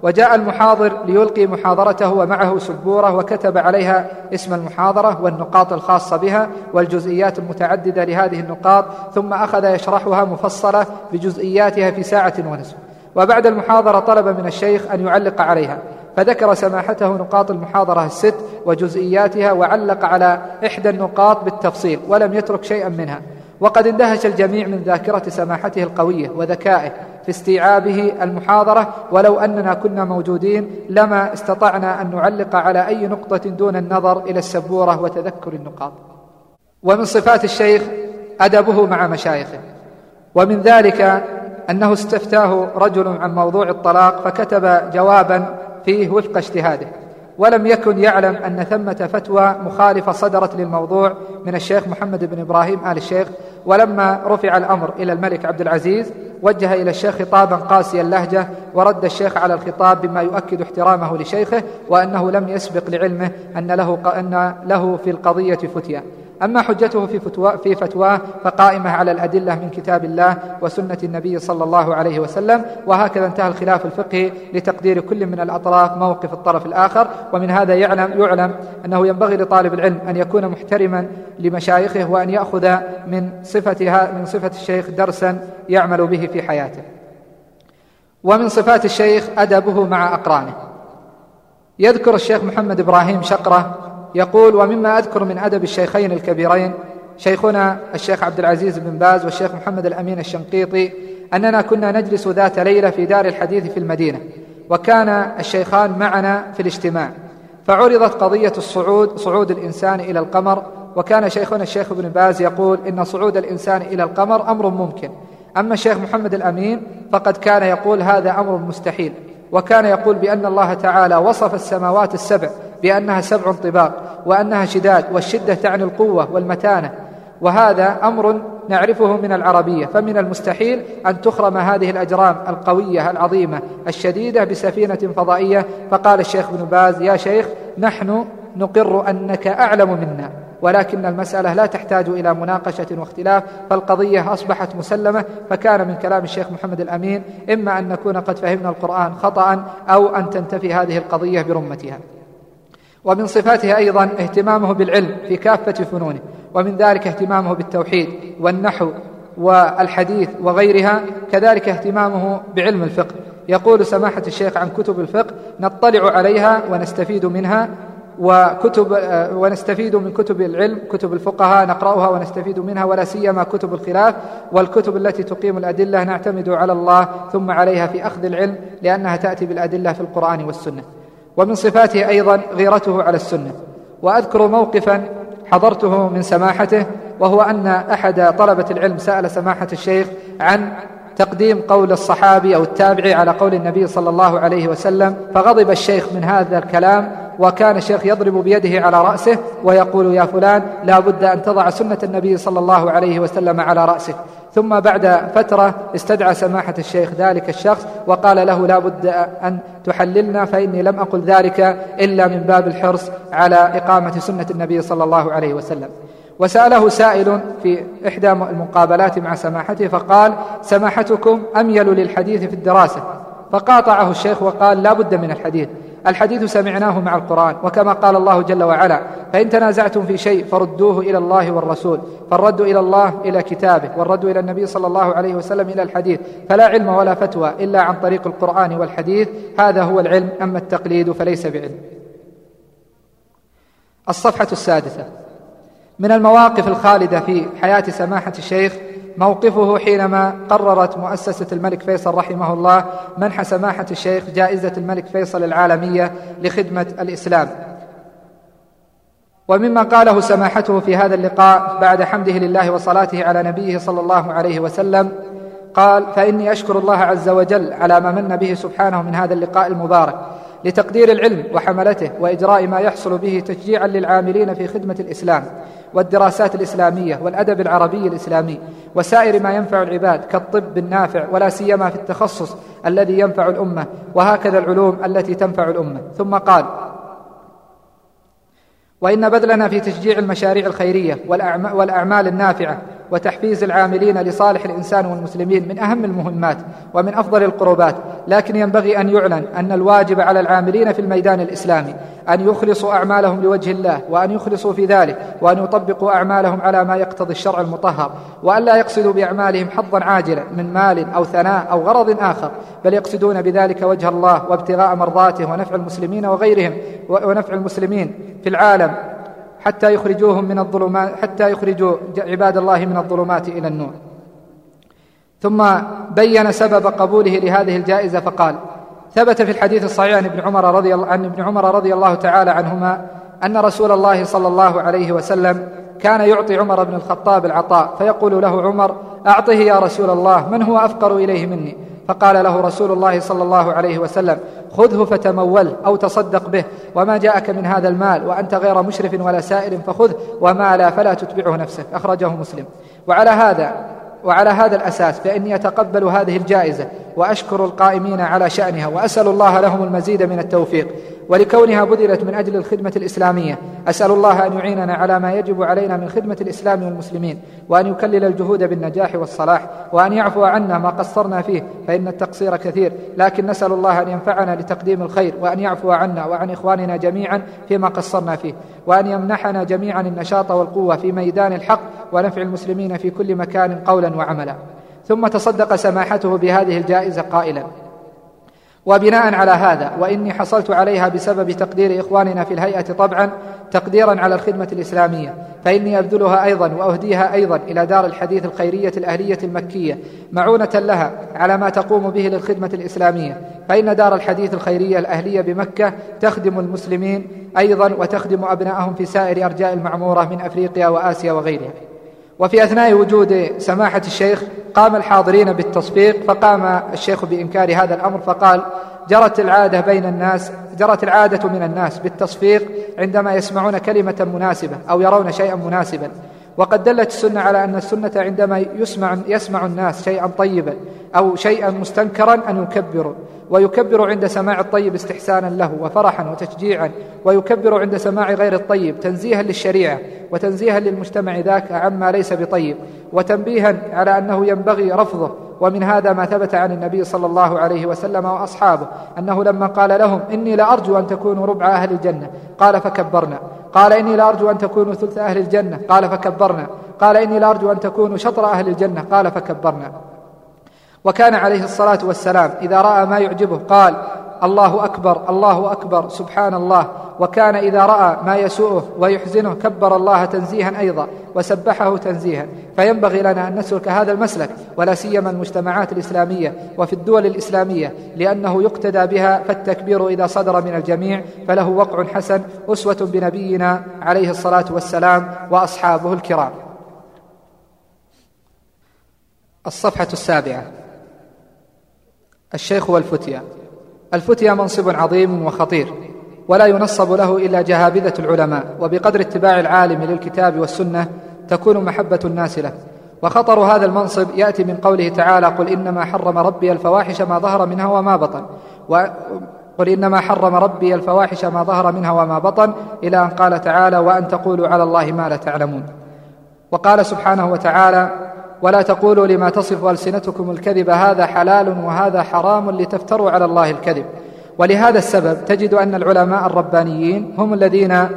وجاء المحاضر ليلقي محاضرته ومعه سبورة وكتب عليها اسم المحاضرة والنقاط الخاصة بها والجزئيات المتعددة لهذه النقاط ثم أخذ يشرحها مفصلة بجزئياتها في ساعة ونصف. وبعد المحاضرة طلب من الشيخ أن يعلق عليها. فذكر سماحته نقاط المحاضرة الست وجزئياتها وعلق على إحدى النقاط بالتفصيل ولم يترك شيئا منها. وقد اندهش الجميع من ذاكرة سماحته القوية وذكائه في استيعابه المحاضرة ولو أننا كنا موجودين لما استطعنا أن نعلق على أي نقطة دون النظر إلى السبورة وتذكر النقاط. ومن صفات الشيخ أدبه مع مشايخه. ومن ذلك أنه استفتاه رجل عن موضوع الطلاق فكتب جوابا فيه وفق اجتهاده. ولم يكن يعلم أن ثمة فتوى مخالفة صدرت للموضوع من الشيخ محمد بن إبراهيم آل الشيخ. ولما رفع الأمر إلى الملك عبد العزيز وجه إلى الشيخ خطابا قاسي اللهجة ورد الشيخ على الخطاب بما يؤكد احترامه لشيخه وأنه لم يسبق لعلمه أن له, أن له في القضية فتيا أما حجته في, فتوى في فتواه فقائمة على الأدلة من كتاب الله وسنة النبي صلى الله عليه وسلم وهكذا انتهى الخلاف الفقهي لتقدير كل من الأطراف موقف الطرف الآخر ومن هذا يعلم, يعلم أنه ينبغي لطالب العلم أن يكون محترما لمشايخه وأن يأخذ من صفتها من صفة الشيخ درسا يعمل به في حياته. ومن صفات الشيخ أدبه مع أقرانه. يذكر الشيخ محمد إبراهيم شقرة يقول ومما أذكر من أدب الشيخين الكبيرين شيخنا الشيخ عبد العزيز بن باز والشيخ محمد الأمين الشنقيطي أننا كنا نجلس ذات ليلة في دار الحديث في المدينة وكان الشيخان معنا في الاجتماع فعرضت قضية الصعود صعود الإنسان إلى القمر وكان شيخنا الشيخ ابن باز يقول إن صعود الإنسان إلى القمر أمر ممكن أما الشيخ محمد الأمين فقد كان يقول هذا أمر مستحيل وكان يقول بأن الله تعالى وصف السماوات السبع بأنها سبع طباق وأنها شداد والشدة تعني القوة والمتانة. وهذا أمر نعرفه من العربية فمن المستحيل أن تخرم هذه الأجرام القوية العظيمة الشديدة بسفينة فضائية. فقال الشيخ بن باز يا شيخ نحن نقر أنك أعلم منا ولكن المسألة لا تحتاج إلى مناقشة واختلاف فالقضية أصبحت مسلمة. فكان من كلام الشيخ محمد الأمين إما أن نكون قد فهمنا القرآن خطأ أو أن تنتفي هذه القضية برمتها. ومن صفاته أيضا اهتمامه بالعلم في كافة فنونه ومن ذلك اهتمامه بالتوحيد والنحو والحديث وغيرها كذلك اهتمامه بعلم الفقه. يقول سماحة الشيخ عن كتب الفقه نطلع عليها ونستفيد منها وكتب آه، ونستفيد من كتب العلم كتب الفقهاء نقرأها ونستفيد منها ولا سيما كتب الخلاف والكتب التي تقيم الأدلة نعتمد على الله ثم عليها في أخذ العلم لأنها تأتي بالأدلة في القرآن والسنة. ومن صفاته أيضا غيرته على السنة. وأذكر موقفا حضرته من سماحته وهو أن أحد طلبة العلم سأل سماحة الشيخ عن تقديم قول الصحابي أو التابعي على قول النبي صلى الله عليه وسلم فغضب الشيخ من هذا الكلام وكان الشيخ يضرب بيده على رأسه ويقول يا فلان لا بد أن تضع سنة النبي صلى الله عليه وسلم على رأسك ثم بعد فترة استدعى سماحة الشيخ ذلك الشخص وقال له لا بد أن تحللنا فإني لم أقل ذلك إلا من باب الحرص على إقامة سنة النبي صلى الله عليه وسلم. وسأله سائل في إحدى المقابلات مع سماحته فقال سماحتكم أميل للحديث في الدراسة. فقاطعه الشيخ وقال لا بد من الحديث. الحديث سمعناه مع القرآن. وكما قال الله جل وعلا فإن تنازعتم في شيء فردوه إلى الله والرسول. فالرد إلى الله إلى كتابه. والرد إلى النبي صلى الله عليه وسلم إلى الحديث. فلا علم ولا فتوى إلا عن طريق القرآن والحديث. هذا هو العلم. أما التقليد فليس بعلم. الصفحة السادسة. من المواقف الخالدة في حياة سماحة الشيخ موقفه حينما قررت مؤسسة الملك فيصل رحمه الله منح سماحة الشيخ جائزة الملك فيصل العالمية لخدمة الإسلام. ومما قاله سماحته في هذا اللقاء بعد حمده لله وصلاته على نبيه صلى الله عليه وسلم قال فإني أشكر الله عز وجل على ما من به سبحانه من هذا اللقاء المبارك لتقدير العلم وحملته وإجراء ما يحصل به تشجيعا للعاملين في خدمة الإسلام والدراسات الإسلامية والأدب العربي الإسلامي وسائر ما ينفع العباد كالطب النافع ولا سيما في التخصص الذي ينفع الأمة وهكذا العلوم التي تنفع الأمة. ثم قال وإن بذلنا في تشجيع المشاريع الخيرية والأعمال النافعة وتحفيز العاملين لصالح الإنسان والمسلمين من أهم المهمات ومن أفضل القربات لكن ينبغي أن يعلن أن الواجب على العاملين في الميدان الإسلامي أن يخلصوا أعمالهم لوجه الله وأن يخلصوا في ذلك وأن يطبقوا أعمالهم على ما يقتضي الشرع المطهر وأن لا يقصدوا بأعمالهم حظا عاجلا من مال أو ثناء أو غرض آخر بل يقصدون بذلك وجه الله وابتغاء مرضاته ونفع المسلمين وغيرهم ونفع المسلمين في العالم. حتى يخرجوهم من الظلمات حتى يخرجوا عباد الله من الظلمات إلى النور. ثم بين سبب قبوله لهذه الجائزة فقال ثبت في الحديث الصحيح عن ابن عمر رضي الله عن ابن عمر رضي الله تعالى عنهما أن رسول الله صلى الله عليه وسلم كان يعطي عمر بن الخطاب العطاء فيقول له عمر أعطه يا رسول الله من هو أفقر إليه مني؟ فقال له رسول الله صلى الله عليه وسلم خذه فتمول أو تصدق به وما جاءك من هذا المال وأنت غير مشرف ولا سائر فخذه وما لا فلا تتبعه نفسك. أخرجه مسلم. وعلى هذا وعلى هذا الأساس فإني أتقبل هذه الجائزة. وأشكر القائمين على شأنها وأسأل الله لهم المزيد من التوفيق ولكونها بذلت من أجل الخدمة الإسلامية أسأل الله أن يعيننا على ما يجب علينا من خدمة الإسلام والمسلمين وأن يكلل الجهود بالنجاح والصلاح وأن يعفو عنا ما قصرنا فيه فإن التقصير كثير لكن نسأل الله أن ينفعنا لتقديم الخير وأن يعفو عنا وعن إخواننا جميعا فيما قصرنا فيه وأن يمنحنا جميعا النشاط والقوة في ميدان الحق ونفع المسلمين في كل مكان قولا وعملا. ثم تصدق سماحته بهذه الجائزة قائلا. وبناء على هذا وإني حصلت عليها بسبب تقدير إخواننا في الهيئة طبعا تقديرا على الخدمة الإسلامية فإني أبذلها أيضا وأهديها أيضا إلى دار الحديث الخيرية الأهلية المكية معونة لها على ما تقوم به للخدمة الإسلامية. فإن دار الحديث الخيرية الأهلية بمكة تخدم المسلمين أيضا وتخدم ابنائهم في سائر أرجاء المعمورة من أفريقيا وآسيا وغيرها. وفي أثناء وجود سماحة الشيخ قام الحاضرين بالتصفيق فقام الشيخ بإنكار هذا الأمر فقال جرت العادة بين الناس جرت العادة من الناس بالتصفيق عندما يسمعون كلمة مناسبة أو يرون شيئا مناسبا. وقد دلت السنة على أن السنة عندما يسمع, يسمع الناس شيئا طيبا أو شيئا مستنكرا أن يكبروا ويكبر عند سماع الطيب استحسانا له وفرحا وتشجيعا ويكبر عند سماع غير الطيب تنزيها للشريعة وتنزيها للمجتمع ذاك عما ليس بطيب وتنبيها على أنه ينبغي رفضه. ومن هذا ما ثبت عن النبي صلى الله عليه وسلم وأصحابه أنه لما قال لهم إني لأرجو أن تكونوا ربع أهل الجنة قال فكبرنا. قال إني لارجو أن تكونوا ثلث أهل الجنة. قال فكبرنا. قال إني لارجو أن تكونوا شطر أهل الجنة. قال فكبرنا. وكان عليه الصلاة والسلام إذا رأى ما يعجبه قال الله أكبر الله أكبر سبحان الله وكان إذا رأى ما يسوءه ويحزنه كبر الله تنزيها أيضا وسبحه تنزيها. فينبغي لنا أن نسلك هذا المسلك ولا سيما المجتمعات الإسلامية وفي الدول الإسلامية لأنه يقتدى بها فالتكبير إذا صدر من الجميع فله وقع حسن أسوة بنبينا عليه الصلاة والسلام وأصحابه الكرام. الصفحة السابعة. الشيخ والفتيا. الفتيا منصب عظيم وخطير ولا ينصب له إلا جهابذة العلماء وبقدر اتباع العالم للكتاب والسنة تكون محبة الناس له. وخطر هذا المنصب يأتي من قوله تعالى قل إنما حرم ربي الفواحش ما ظهر منها وما بطن. و قل إنما حرم ربي الفواحش ما ظهر منها وما بطن إلى أن قال تعالى وأن تقولوا على الله ما لا تعلمون. وقال سبحانه وتعالى ولا تقولوا لما تصف ألسنتكم الكذب هذا حلال وهذا حرام لتفتروا على الله الكذب ولهذا السبب تجد أن العلماء الربانيين هم الذين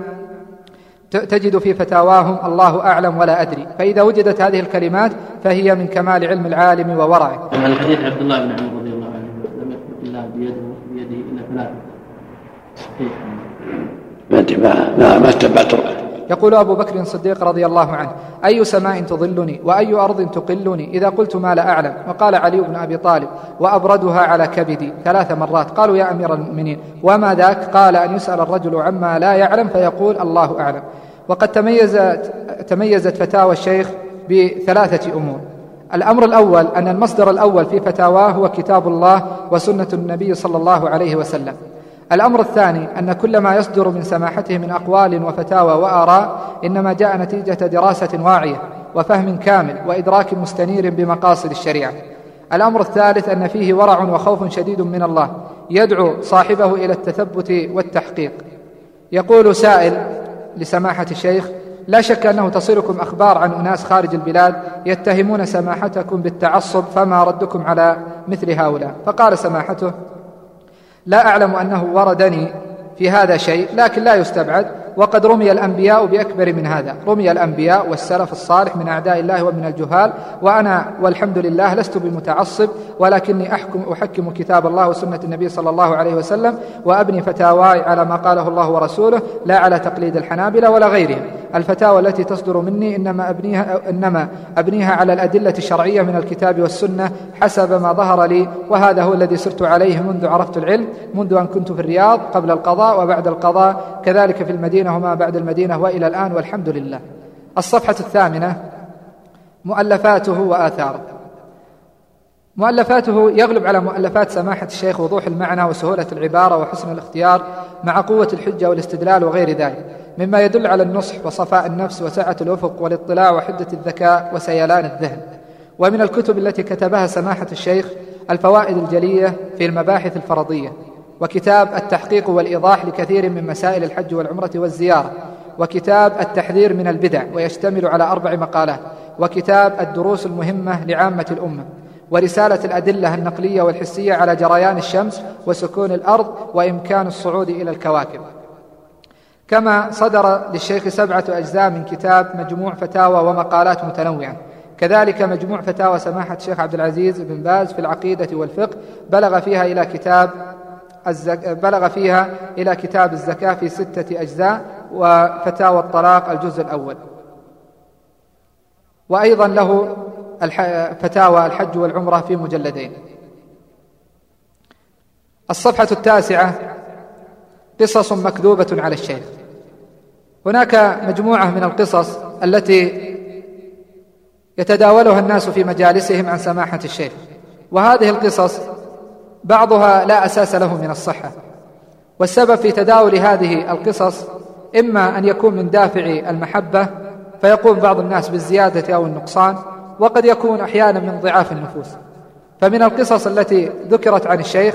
تجد في فتاواهم الله أعلم ولا أدري فإذا وجدت هذه الكلمات فهي من كمال علم العالم وورعه. عن الحديث عبد الله بن عمر رضي الله عنه لم يترك الله بيده بيده إلا ثلاثة. صحيح. ما ما ما اتبعت يقول أبو بكر الصديق رضي الله عنه أي سماء تظلني وأي أرض تقلني؟ إذا قلت ما لا أعلم. وقال علي بن أبي طالب وأبردها على كبدي ثلاث مرات. قالوا يا أمير المؤمنين وما ذاك؟ قال أن يسأل الرجل عما لا يعلم فيقول الله أعلم. وقد تميزت, تميزت فتاوى الشيخ بثلاثة أمور. الأمر الأول أن المصدر الأول في فتاواه هو كتاب الله وسنة النبي صلى الله عليه وسلم. الأمر الثاني أن كل ما يصدر من سماحته من أقوال وفتاوى وآراء إنما جاء نتيجة دراسة واعية وفهم كامل وإدراك مستنير بمقاصد الشريعة. الأمر الثالث أن فيه ورع وخوف شديد من الله يدعو صاحبه إلى التثبت والتحقيق. يقول سائل لسماحة الشيخ لا شك أنه تصلكم أخبار عن أناس خارج البلاد يتهمون سماحتكم بالتعصب فما ردكم على مثل هؤلاء؟ فقال سماحته لا أعلم أنه وردني في هذا شيء لكن لا يستبعد. وقد رمي الأنبياء بأكبر من هذا. رمي الأنبياء والسلف الصالح من أعداء الله ومن الجهال. وأنا والحمد لله لست بمتعصب ولكني أحكم أحكم كتاب الله وسنة النبي صلى الله عليه وسلم وأبني فتاواي على ما قاله الله ورسوله لا على تقليد الحنابلة ولا غيرهم. الفتاوى التي تصدر مني إنما أبنيها, إنما أبنيها على الأدلة الشرعية من الكتاب والسنة حسب ما ظهر لي وهذا هو الذي سرت عليه منذ عرفت العلم منذ أن كنت في الرياض قبل القضاء وبعد القضاء. كذلك في المدينة وما بعد المدينة وإلى الآن والحمد لله. الصفحة الثامنة مؤلفاته وآثاره مؤلفاته يغلب على مؤلفات سماحة الشيخ وضوح المعنى وسهولة العبارة وحسن الاختيار مع قوة الحجة والاستدلال وغير ذلك مما يدل على النصح وصفاء النفس وسعة الأفق والاطلاع وحدة الذكاء وسيلان الذهن. ومن الكتب التي كتبها سماحة الشيخ الفوائد الجلية في المباحث الفرضية. وكتاب التحقيق والإيضاح لكثير من مسائل الحج والعمرة والزيارة وكتاب التحذير من البدع ويشتمل على أربع مقالات وكتاب الدروس المهمة لعامة الأمة ورسالة الأدلة النقلية والحسية على جريان الشمس وسكون الأرض وإمكان الصعود إلى الكواكب كما صدر للشيخ سبعة أجزاء من كتاب مجموع فتاوى ومقالات متنوعة كذلك مجموع فتاوى سماحة الشيخ عبد العزيز بن باز في العقيدة والفقه بلغ فيها إلى كتاب. بلغ فيها إلى كتاب الزكاة في ستة أجزاء وفتاوى الطلاق الجزء الأول. وأيضا له. فتاوى الحج والعمرة في مجلدين. الصفحة التاسعة قصص مكذوبة على الشيخ. هناك مجموعة من القصص التي يتداولها الناس في مجالسهم عن سماحة الشيخ. وهذه القصص بعضها لا أساس له من الصحة. والسبب في تداول هذه القصص إما أن يكون من دافع المحبة فيقوم بعض الناس بالزيادة أو النقصان وقد يكون أحيانا من ضعاف النفوس. فمن القصص التي ذكرت عن الشيخ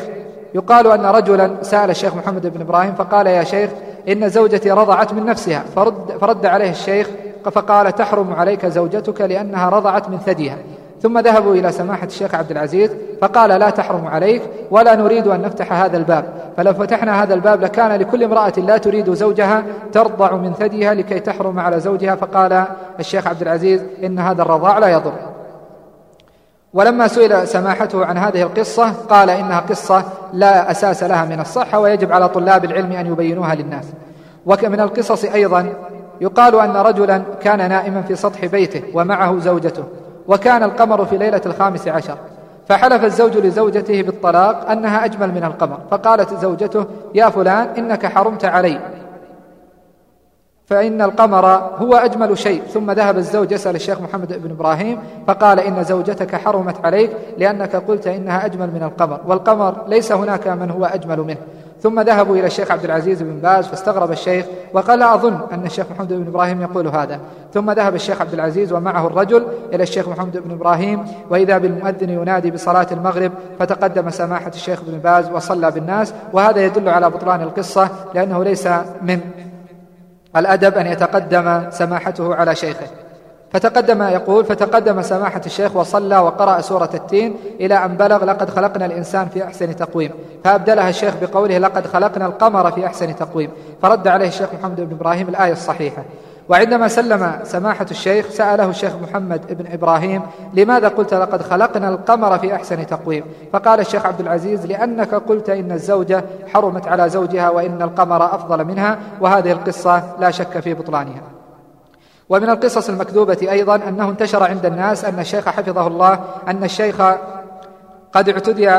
يقال أن رجلا سأل الشيخ محمد بن إبراهيم فقال يا شيخ إن زوجتي رضعت من نفسها. فرد, فرد عليه الشيخ فقال تحرم عليك زوجتك لأنها رضعت من ثديها. ثم ذهبوا إلى سماحة الشيخ عبد العزيز فقال لا تحرم عليك ولا نريد أن نفتح هذا الباب. فلو فتحنا هذا الباب لكان لكل امرأة لا تريد زوجها ترضع من ثديها لكي تحرم على زوجها. فقال الشيخ عبد العزيز إن هذا الرضاع لا يضر. ولما سئل سماحته عن هذه القصة قال إنها قصة لا أساس لها من الصحة ويجب على طلاب العلم أن يبينوها للناس. ومن القصص أيضا يقال أن رجلا كان نائما في سطح بيته ومعه زوجته. وكان القمر في ليلة الخامس عشر. فحلف الزوج لزوجته بالطلاق أنها أجمل من القمر. فقالت زوجته يا فلان إنك حرمت علي. فإن القمر هو أجمل شيء. ثم ذهب الزوج يسأل الشيخ محمد بن إبراهيم فقال إن زوجتك حرمت عليك لأنك قلت إنها أجمل من القمر. والقمر ليس هناك من هو أجمل منه. ثم ذهبوا إلى الشيخ عبد العزيز بن باز فاستغرب الشيخ وقال لا أظن أن الشيخ محمد بن إبراهيم يقول هذا. ثم ذهب الشيخ عبد العزيز ومعه الرجل إلى الشيخ محمد بن إبراهيم وإذا بالمؤذن ينادي بصلاة المغرب فتقدم سماحة الشيخ بن باز وصلى بالناس وهذا يدل على بطلان القصة لأنه ليس من الأدب أن يتقدم سماحته على شيخه. فتقدم يقول فتقدم سماحة الشيخ وصلى وقرأ سورة التين إلى أن بلغ لقد خلقنا الإنسان في أحسن تقويم. فأبدلها الشيخ بقوله لقد خلقنا القمر في أحسن تقويم. فرد عليه الشيخ محمد بن إبراهيم الآية الصحيحة. وعندما سلم سماحة الشيخ سأله الشيخ محمد بن إبراهيم لماذا قلت لقد خلقنا القمر في أحسن تقويم؟ فقال الشيخ عبد العزيز لأنك قلت إن الزوجة حرمت على زوجها وإن القمر أفضل منها وهذه القصة لا شك في بطلانها. ومن القصص المكذوبة أيضا أنه انتشر عند الناس أن الشيخ حفظه الله أن الشيخ قد اعتدي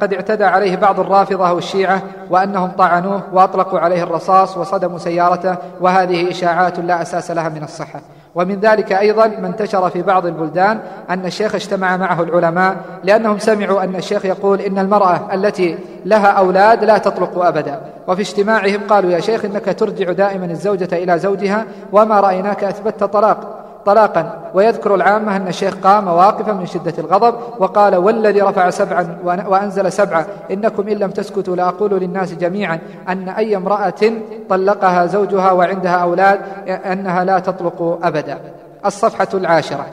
قد اعتدى عليه بعض الرافضة والشيعة وأنهم طعنوه وأطلقوا عليه الرصاص وصدموا سيارته وهذه إشاعات لا أساس لها من الصحة. ومن ذلك أيضا ما انتشر في بعض البلدان أن الشيخ اجتمع معه العلماء لأنهم سمعوا أن الشيخ يقول إن المرأة التي لها أولاد لا تطلق أبدا. وفي اجتماعهم قالوا يا شيخ إنك ترجع دائما الزوجة إلى زوجها وما رأيناك أثبتت طلاق. طلاقا. ويذكر العامة أن الشيخ قام واقفا من شدة الغضب وقال والذي رفع سبعا وأنزل سبعا إنكم إن لم تسكتوا لأقول للناس جميعا أن أي امرأة طلقها زوجها وعندها أولاد أنها لا تطلق أبدا. الصفحة العاشرة.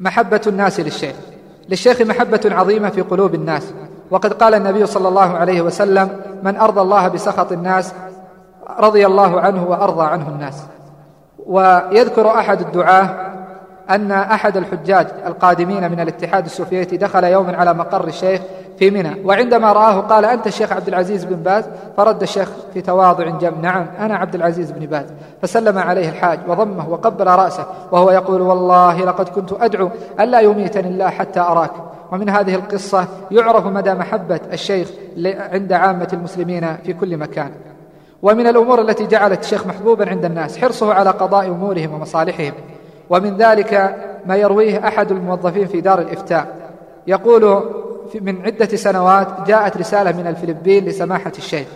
محبة الناس للشيخ. للشيخ محبة عظيمة في قلوب الناس. وقد قال النبي صلى الله عليه وسلم من أرضى الله بسخط الناس رضي الله عنه وأرضى عنه الناس. ويذكر أحد الدعاة أن أحد الحجاج القادمين من الاتحاد السوفيتي دخل يوما على مقر الشيخ في منى. وعندما رآه قال أنت الشيخ عبد العزيز بن باز. فرد الشيخ في تواضع جم نعم أنا عبد العزيز بن باز. فسلم عليه الحاج وضمه وقبل رأسه وهو يقول والله لقد كنت أدعو ألا يميتني الله حتى أراك. ومن هذه القصة يعرف مدى محبة الشيخ عند عامة المسلمين في كل مكان. ومن الأمور التي جعلت الشيخ محبوبا عند الناس حرصه على قضاء أمورهم ومصالحهم. ومن ذلك ما يرويه أحد الموظفين في دار الإفتاء. يقول من عدة سنوات جاءت رسالة من الفلبين لسماحة الشيخ.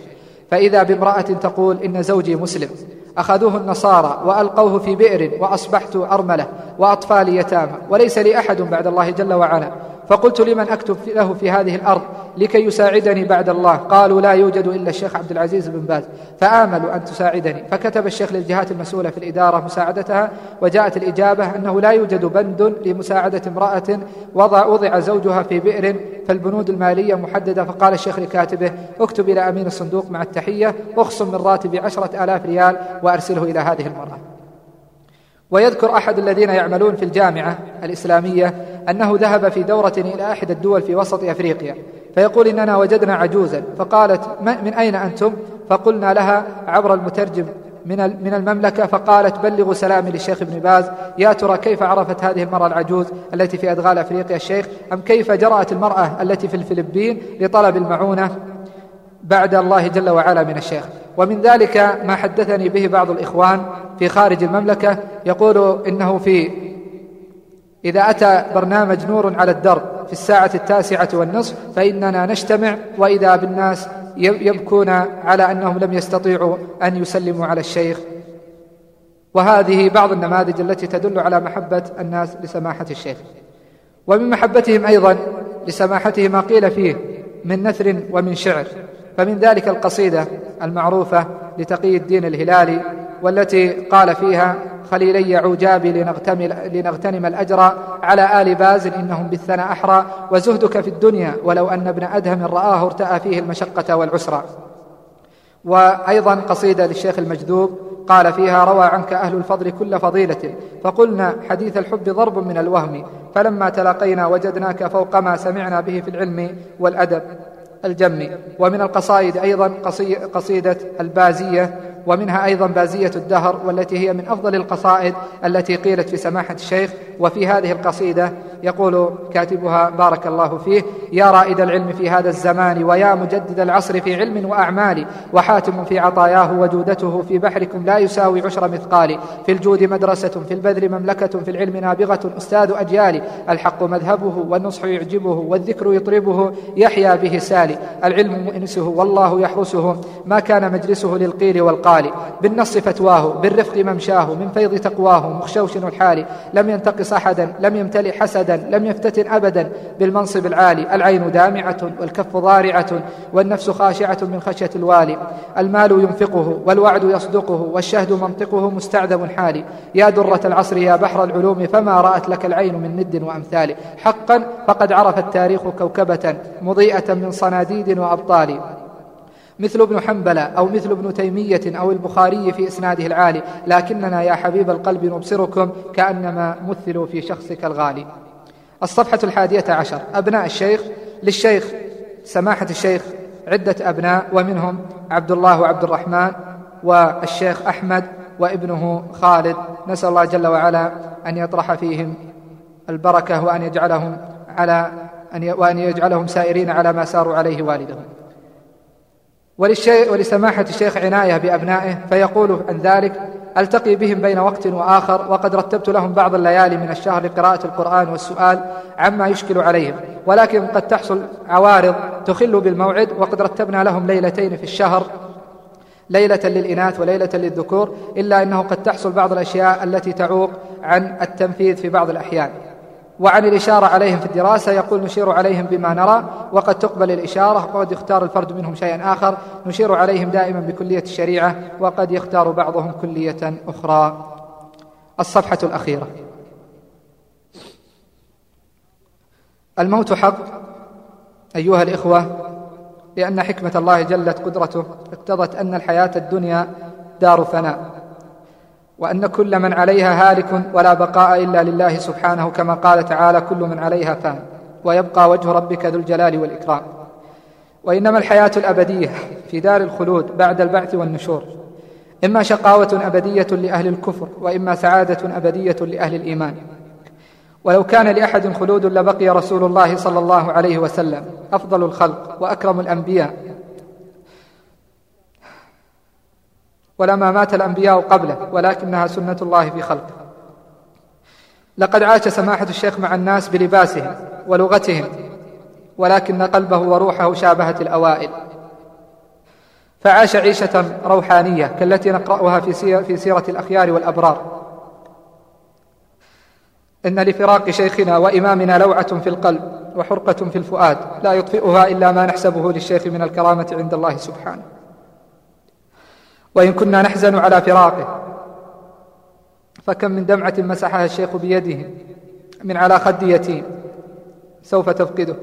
فإذا بامرأة تقول إن زوجي مسلم أخذوه النصارى وألقوه في بئر وأصبحت أرملة وأطفالي يتامى وليس لي أحد بعد الله جل وعلا. فقلت لمن أكتب له في هذه الأرض لكي يساعدني بعد الله؟ قالوا لا يوجد إلا الشيخ عبد العزيز بن باز. فآملوا أن تساعدني. فكتب الشيخ للجهات المسؤولة في الإدارة مساعدتها وجاءت الإجابة أنه لا يوجد بند لمساعدة امرأة وضع, وضع زوجها في بئر فالبنود المالية محددة. فقال الشيخ لكاتبه اكتب إلى أمين الصندوق مع التحية اخصم من راتبي عشرة آلاف ريال وأرسله إلى هذه المرأة. ويذكر أحد الذين يعملون في الجامعة الإسلامية أنه ذهب في دورة إلى أحد الدول في وسط أفريقيا فيقول إننا وجدنا عجوزا فقالت من أين أنتم؟ فقلنا لها عبر المترجم من من المملكة. فقالت بلغوا سلامي للشيخ ابن باز يا ترى كيف عرفت هذه المرأة العجوز التي في أدغال أفريقيا الشيخ؟ أم كيف جرأت المرأة التي في الفلبين لطلب المعونة بعد الله جل وعلا من الشيخ؟ ومن ذلك ما حدثني به بعض الإخوان في خارج المملكة يقول إنه في إذا أتى برنامج نور على الدرب في الساعة التاسعة والنصف فإننا نجتمع وإذا بالناس يبكون على أنهم لم يستطيعوا أن يسلموا على الشيخ. وهذه بعض النماذج التي تدل على محبة الناس لسماحة الشيخ. ومن محبتهم أيضا لسماحته ما قيل فيه من نثر ومن شعر. فمن ذلك القصيدة المعروفة لتقي الدين الهلالي والتي قال فيها خليلي عجابي لنغتنم الأجر على آل باز إنهم بالثنى أحرى وزهدك في الدنيا ولو أن ابن أدهم رآه ارتأى فيه المشقة والعسرى. وأيضا قصيدة للشيخ المجذوب قال فيها روى عنك أهل الفضل كل فضيلة فقلنا حديث الحب ضرب من الوهم فلما تلاقينا وجدناك فوق ما سمعنا به في العلم والأدب. الجم ومن القصائد أيضا قصيدة البازية ومنها أيضا بازية الدهر والتي هي من أفضل القصائد التي قيلت في سماحة الشيخ وفي هذه القصيدة يقول كاتبها بارك الله فيه يا رائد العلم في هذا الزمان ويا مجدد العصر في علم وأعمال وحاتم في عطاياه وجودته في بحركم لا يساوي عشر مثقال في الجود مدرسة في البذل مملكة في العلم نابغة أستاذ أجيال الحق مذهبه والنصح يعجبه والذكر يطربه يحيا به سالي العلم مؤنسه والله يحرسه ما كان مجلسه للقيل والقال بالنص فتواه بالرفق ممشاه من فيض تقواه مخشوش الحال لم ينتقص أحدا لم يمتلئ حسدا لم يفتتن أبدا بالمنصب العالي العين دامعة والكف ضارعة والنفس خاشعة من خشية الوالي. المال ينفقه والوعد يصدقه والشهد منطقه مستعذب حالي. يا درة العصر يا بحر العلوم فما رأت لك العين من ند وأمثال. حقا فقد عرف التاريخ كوكبة مضيئة من صناديد وأبطال. مثل ابن حنبلة أو مثل ابن تيمية أو البخاري في إسناده العالي. لكننا يا حبيب القلب نبصركم كأنما مثلوا في شخصك الغالي. الصفحة الحادية عشر. أبناء الشيخ. للشيخ سماحة الشيخ عدة أبناء ومنهم عبد الله وعبد الرحمن والشيخ أحمد وابنه خالد. نسأل الله جل وعلا أن يطرح فيهم البركة وأن يجعلهم على أن وأن يجعلهم سائرين على ما ساروا عليه والدهم. ولسماحة الشيخ عناية بأبنائه فيقول عن ذلك ألتقي بهم بين وقت وآخر وقد رتبت لهم بعض الليالي من الشهر لقراءة القرآن والسؤال عما يشكل عليهم. ولكن قد تحصل عوارض تخل بالموعد وقد رتبنا لهم ليلتين في الشهر ليلة للإناث وليلة للذكور إلا أنه قد تحصل بعض الأشياء التي تعوق عن التنفيذ في بعض الأحيان. وعن الإشارة عليهم في الدراسة يقول نشير عليهم بما نرى وقد تقبل الإشارة وقد يختار الفرد منهم شيئا آخر. نشير عليهم دائما بكلية الشريعة وقد يختار بعضهم كلية أخرى. الصفحة الأخيرة. الموت حق أيها الإخوة لأن حكمة الله جلت قدرته. اقتضت أن الحياة الدنيا دار فناء. وأن كل من عليها هالك ولا بقاء إلا لله سبحانه كما قال تعالى كل من عليها فان ويبقى وجه ربك ذو الجلال والإكرام. وإنما الحياة الأبدية في دار الخلود بعد البعث والنشور. إما شقاوة أبدية لأهل الكفر وإما سعادة أبدية لأهل الإيمان. ولو كان لأحد خلود لبقي رسول الله صلى الله عليه وسلم أفضل الخلق وأكرم الأنبياء. ولما مات الأنبياء قبله ولكنها سنة الله في خلقه لقد عاش سماحة الشيخ مع الناس بلباسهم ولغتهم ولكن قلبه وروحه شابهت الأوائل. فعاش عيشة روحانية كالتي نقرأها في, في سيرة الأخيار والأبرار. إن لفراق شيخنا وإمامنا لوعة في القلب وحرقة في الفؤاد لا يطفئها إلا ما نحسبه للشيخ من الكرامة عند الله سبحانه. وإن كنا نحزن على فراقه. فكم من دمعة مسحها الشيخ بيده من على خد يتيم سوف تفقده.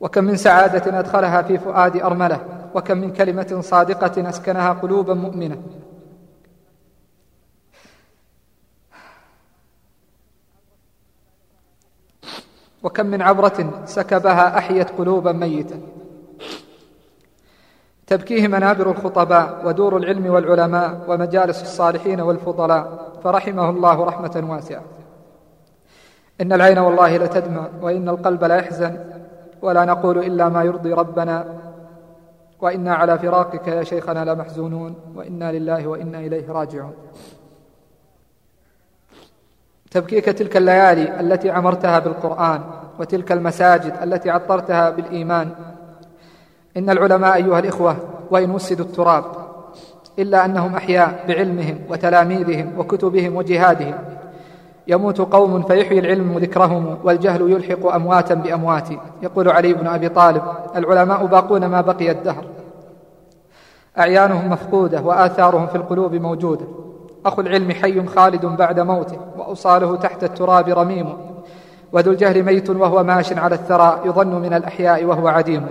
وكم من سعادة أدخلها في فؤاد أرملة. وكم من كلمة صادقة أسكنها قلوبا مؤمنة. وكم من عبرة سكبها أحيت قلوبا ميتة. تبكيه منابر الخطباء ودور العلم والعلماء ومجالس الصالحين والفضلاء فرحمه الله رحمة واسعة. إن العين والله لتدمع وإن القلب لا يحزن ولا نقول إلا ما يرضي ربنا وإنا على فراقك يا شيخنا لمحزونون وإنا لله وإنا إليه راجعون. تبكيك تلك الليالي التي عمرتها بالقرآن وتلك المساجد التي عطرتها بالإيمان إن العلماء أيها الإخوة وإن وسدوا التراب إلا أنهم أحياء بعلمهم وتلاميذهم وكتبهم وجهادهم. يموت قوم فيحيي العلم ذكرهم والجهل يلحق أمواتا بأموات. يقول علي بن أبي طالب العلماء باقون ما بقي الدهر. أعيانهم مفقودة وآثارهم في القلوب موجودة. أخو العلم حي خالد بعد موته وأوصاله تحت التراب رميم. وذو الجهل ميت وهو ماش على الثرى يظن من الأحياء وهو عديم.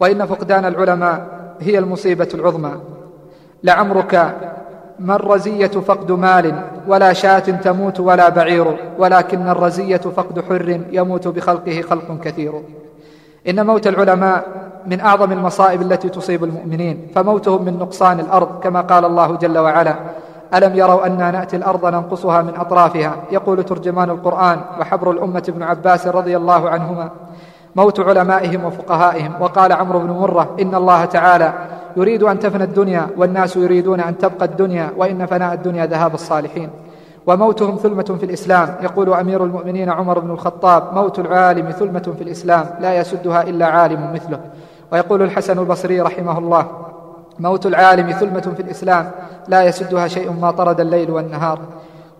وإن فقدان العلماء هي المصيبة العظمى. لعمرك ما الرزية فقد مال ولا شاة تموت ولا بعير ولكن الرزية فقد حر يموت بخلقه خلق كثير. إن موت العلماء من أعظم المصائب التي تصيب المؤمنين فموتهم من نقصان الأرض كما قال الله جل وعلا ألم يروا أنا نأتي الأرض ننقصها من أطرافها؟ يقول ترجمان القرآن وحبر الأمة ابن عباس رضي الله عنهما موت علمائهم وفقهائهم. وقال عمرو بن مرة إن الله تعالى يريد أن تفنى الدنيا والناس يريدون أن تبقى الدنيا وإن فناء الدنيا ذهاب الصالحين. وموتهم ثلمة في الإسلام يقول أمير المؤمنين عمر بن الخطاب موت العالم ثلمة في الإسلام لا يسدها إلا عالم مثله. ويقول الحسن البصري رحمه الله موت العالم ثلمة في الإسلام لا يسدها شيء ما طرد الليل والنهار.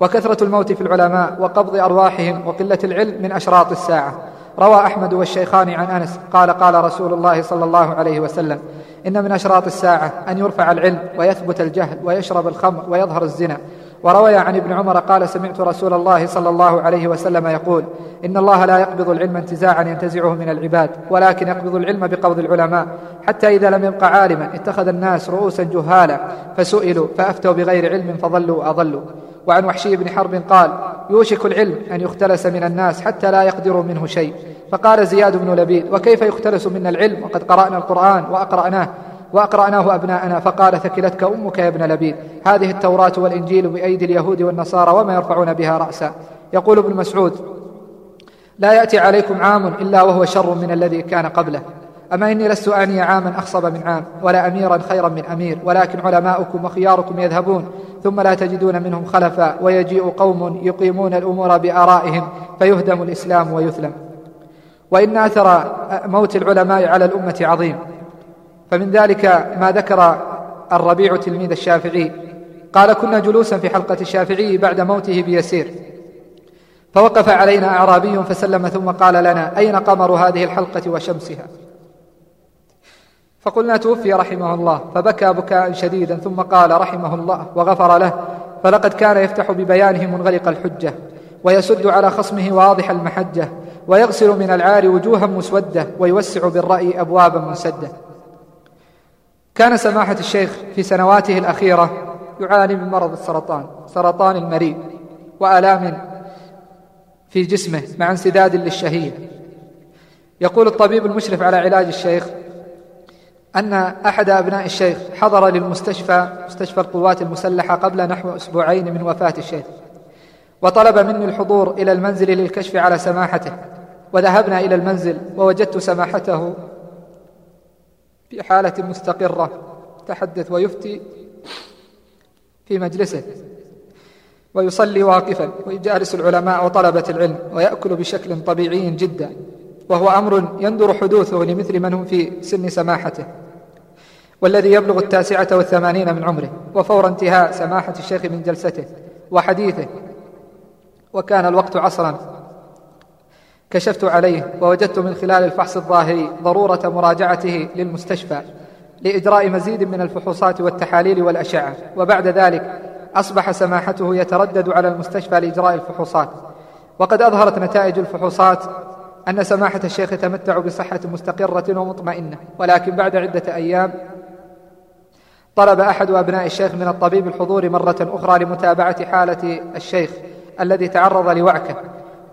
وكثرة الموت في العلماء وقبض أرواحهم وقلة العلم من أشراط الساعة. روى أحمد والشيخان عن أنس قال قال رسول الله صلى الله عليه وسلم إن من أشراط الساعة أن يرفع العلم ويثبت الجهل ويشرب الخمر ويظهر الزنا وروي عن ابن عمر قال سمعت رسول الله صلى الله عليه وسلم يقول إن الله لا يقبض العلم انتزاعا ينتزعه من العباد ولكن يقبض العلم بقبض العلماء. حتى إذا لم يبق عالما اتخذ الناس رؤوسا جهالا فسئلوا فأفتوا بغير علم فضلوا وأضلوا وعن وحشي بن حرب قال يوشك العلم أن يختلس من الناس حتى لا يقدروا منه شيء. فقال زياد بن لبيد وكيف يختلس منا العلم؟ وقد قرأنا القرآن وأقرأناه. وأقرأناه أبناءنا فقال ثكلتك أمك يا ابن لبيد. هذه التوراة والإنجيل بأيدي اليهود والنصارى وما يرفعون بها رأسا. يقول ابن مسعود لا يأتي عليكم عام إلا وهو شر من الذي كان قبله. أما إني لست أعني عاما أخصب من عام ولا أميرا خيرا من أمير ولكن علماؤكم وخياركم يذهبون ثم لا تجدون منهم خلفا ويجيء قوم يقيمون الأمور بآرائهم فيهدم الإسلام ويثلم. وإن أثر موت العلماء على الأمة عظيم. فمن ذلك ما ذكر الربيع تلميذ الشافعي. قال كنا جلوسا في حلقة الشافعي بعد موته بيسير. فوقف علينا أعرابي فسلم ثم قال لنا أين قمر هذه الحلقة وشمسها؟ فقلنا توفي رحمه الله. فبكى بكاء شديدا ثم قال رحمه الله. وغفر له فلقد كان يفتح ببيانه منغلق الحجة ويسد على خصمه واضح المحجة ويغسل من العار وجوها مسودة ويوسع بالرأي أبوابا منسدة كان سماحة الشيخ في سنواته الأخيرة يعاني من مرض السرطان سرطان المريء وآلام في جسمه مع انسداد للشهية. يقول الطبيب المشرف على علاج الشيخ أن أحد أبناء الشيخ حضر للمستشفى مستشفى القوات المسلحة قبل نحو أسبوعين من وفاة الشيخ وطلب مني الحضور إلى المنزل للكشف على سماحته وذهبنا إلى المنزل ووجدت سماحته في حالة مستقرة تحدث ويفتي في مجلسه ويصلي واقفا ويجالس العلماء وطلبة العلم ويأكل بشكل طبيعي جدا وهو أمر يندر حدوثه لمثل من هم في سن سماحته. والذي يبلغ التاسعة والثمانين من عمره وفور انتهاء سماحة الشيخ من جلسته وحديثه وكان الوقت عصرا. كشفت عليه ووجدت من خلال الفحص الظاهري ضرورة مراجعته للمستشفى لإجراء مزيد من الفحوصات والتحاليل والأشعة. وبعد ذلك أصبح سماحته يتردد على المستشفى لإجراء الفحوصات. وقد أظهرت نتائج الفحوصات أن سماحة الشيخ يتمتع بصحة مستقرة ومطمئنة. ولكن بعد عدة أيام طلب أحد أبناء الشيخ من الطبيب الحضور مرة أخرى لمتابعة حالة الشيخ الذي تعرض لوعكة.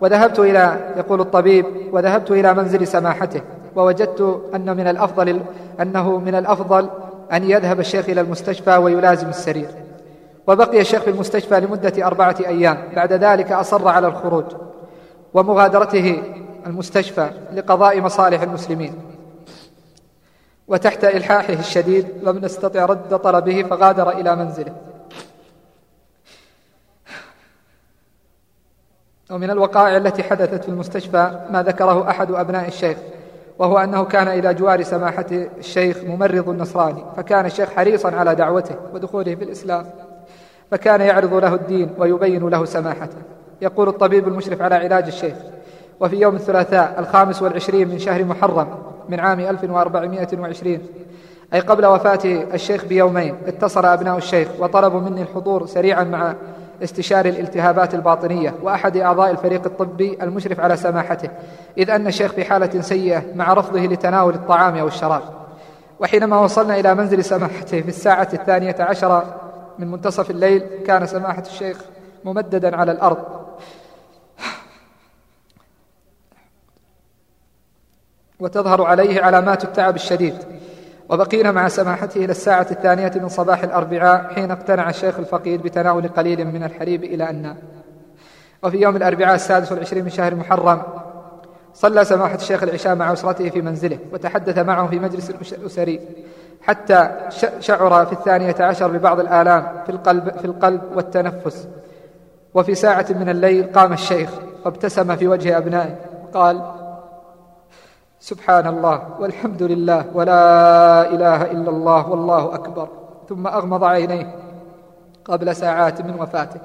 وذهبت إلى يقول الطبيب وذهبت إلى منزل سماحته ووجدت أن من الأفضل أنه من الأفضل أن يذهب الشيخ إلى المستشفى ويلازم السرير. وبقي الشيخ في المستشفى لمدة أربعة أيام. بعد ذلك أصر على الخروج. ومغادرته المستشفى لقضاء مصالح المسلمين. وتحت إلحاحه الشديد لم نستطع رد طلبه فغادر إلى منزله. ومن الوقائع التي حدثت في المستشفى ما ذكره أحد أبناء الشيخ وهو أنه كان إلى جوار سماحة الشيخ ممرض النصراني فكان الشيخ حريصا على دعوته ودخوله في الإسلام فكان يعرض له الدين ويبين له سماحته. يقول الطبيب المشرف على علاج الشيخ وفي يوم الثلاثاء الخامس والعشرين من شهر محرم من عام 1420 أي قبل وفاة الشيخ بيومين اتصل أبناء الشيخ وطلبوا مني الحضور سريعا مع استشاري الالتهابات الباطنية وأحد أعضاء الفريق الطبي المشرف على سماحته إذ أن الشيخ في حالة سيئة مع رفضه لتناول الطعام أو الشراب وحينما وصلنا إلى منزل سماحته في الساعة الثانية عشر من منتصف الليل كان سماحة الشيخ ممددا على الأرض. وتظهر عليه علامات التعب الشديد. وبقينا مع سماحته إلى الساعة الثانية من صباح الأربعاء حين اقتنع الشيخ الفقيد بتناول قليل من الحليب إلى أن نام وفي يوم الأربعاء السادس والعشرين من شهر محرم صلى سماحة الشيخ العشاء مع أسرته في منزله وتحدث معهم في مجلس أسري حتى شعر في الثانية عشر ببعض الآلام في القلب, في القلب والتنفس. وفي ساعة من الليل قام الشيخ وابتسم في وجه أبنائه وقال سبحان الله والحمد لله ولا إله إلا الله والله أكبر. ثم أغمض عينيه قبل ساعات من وفاته.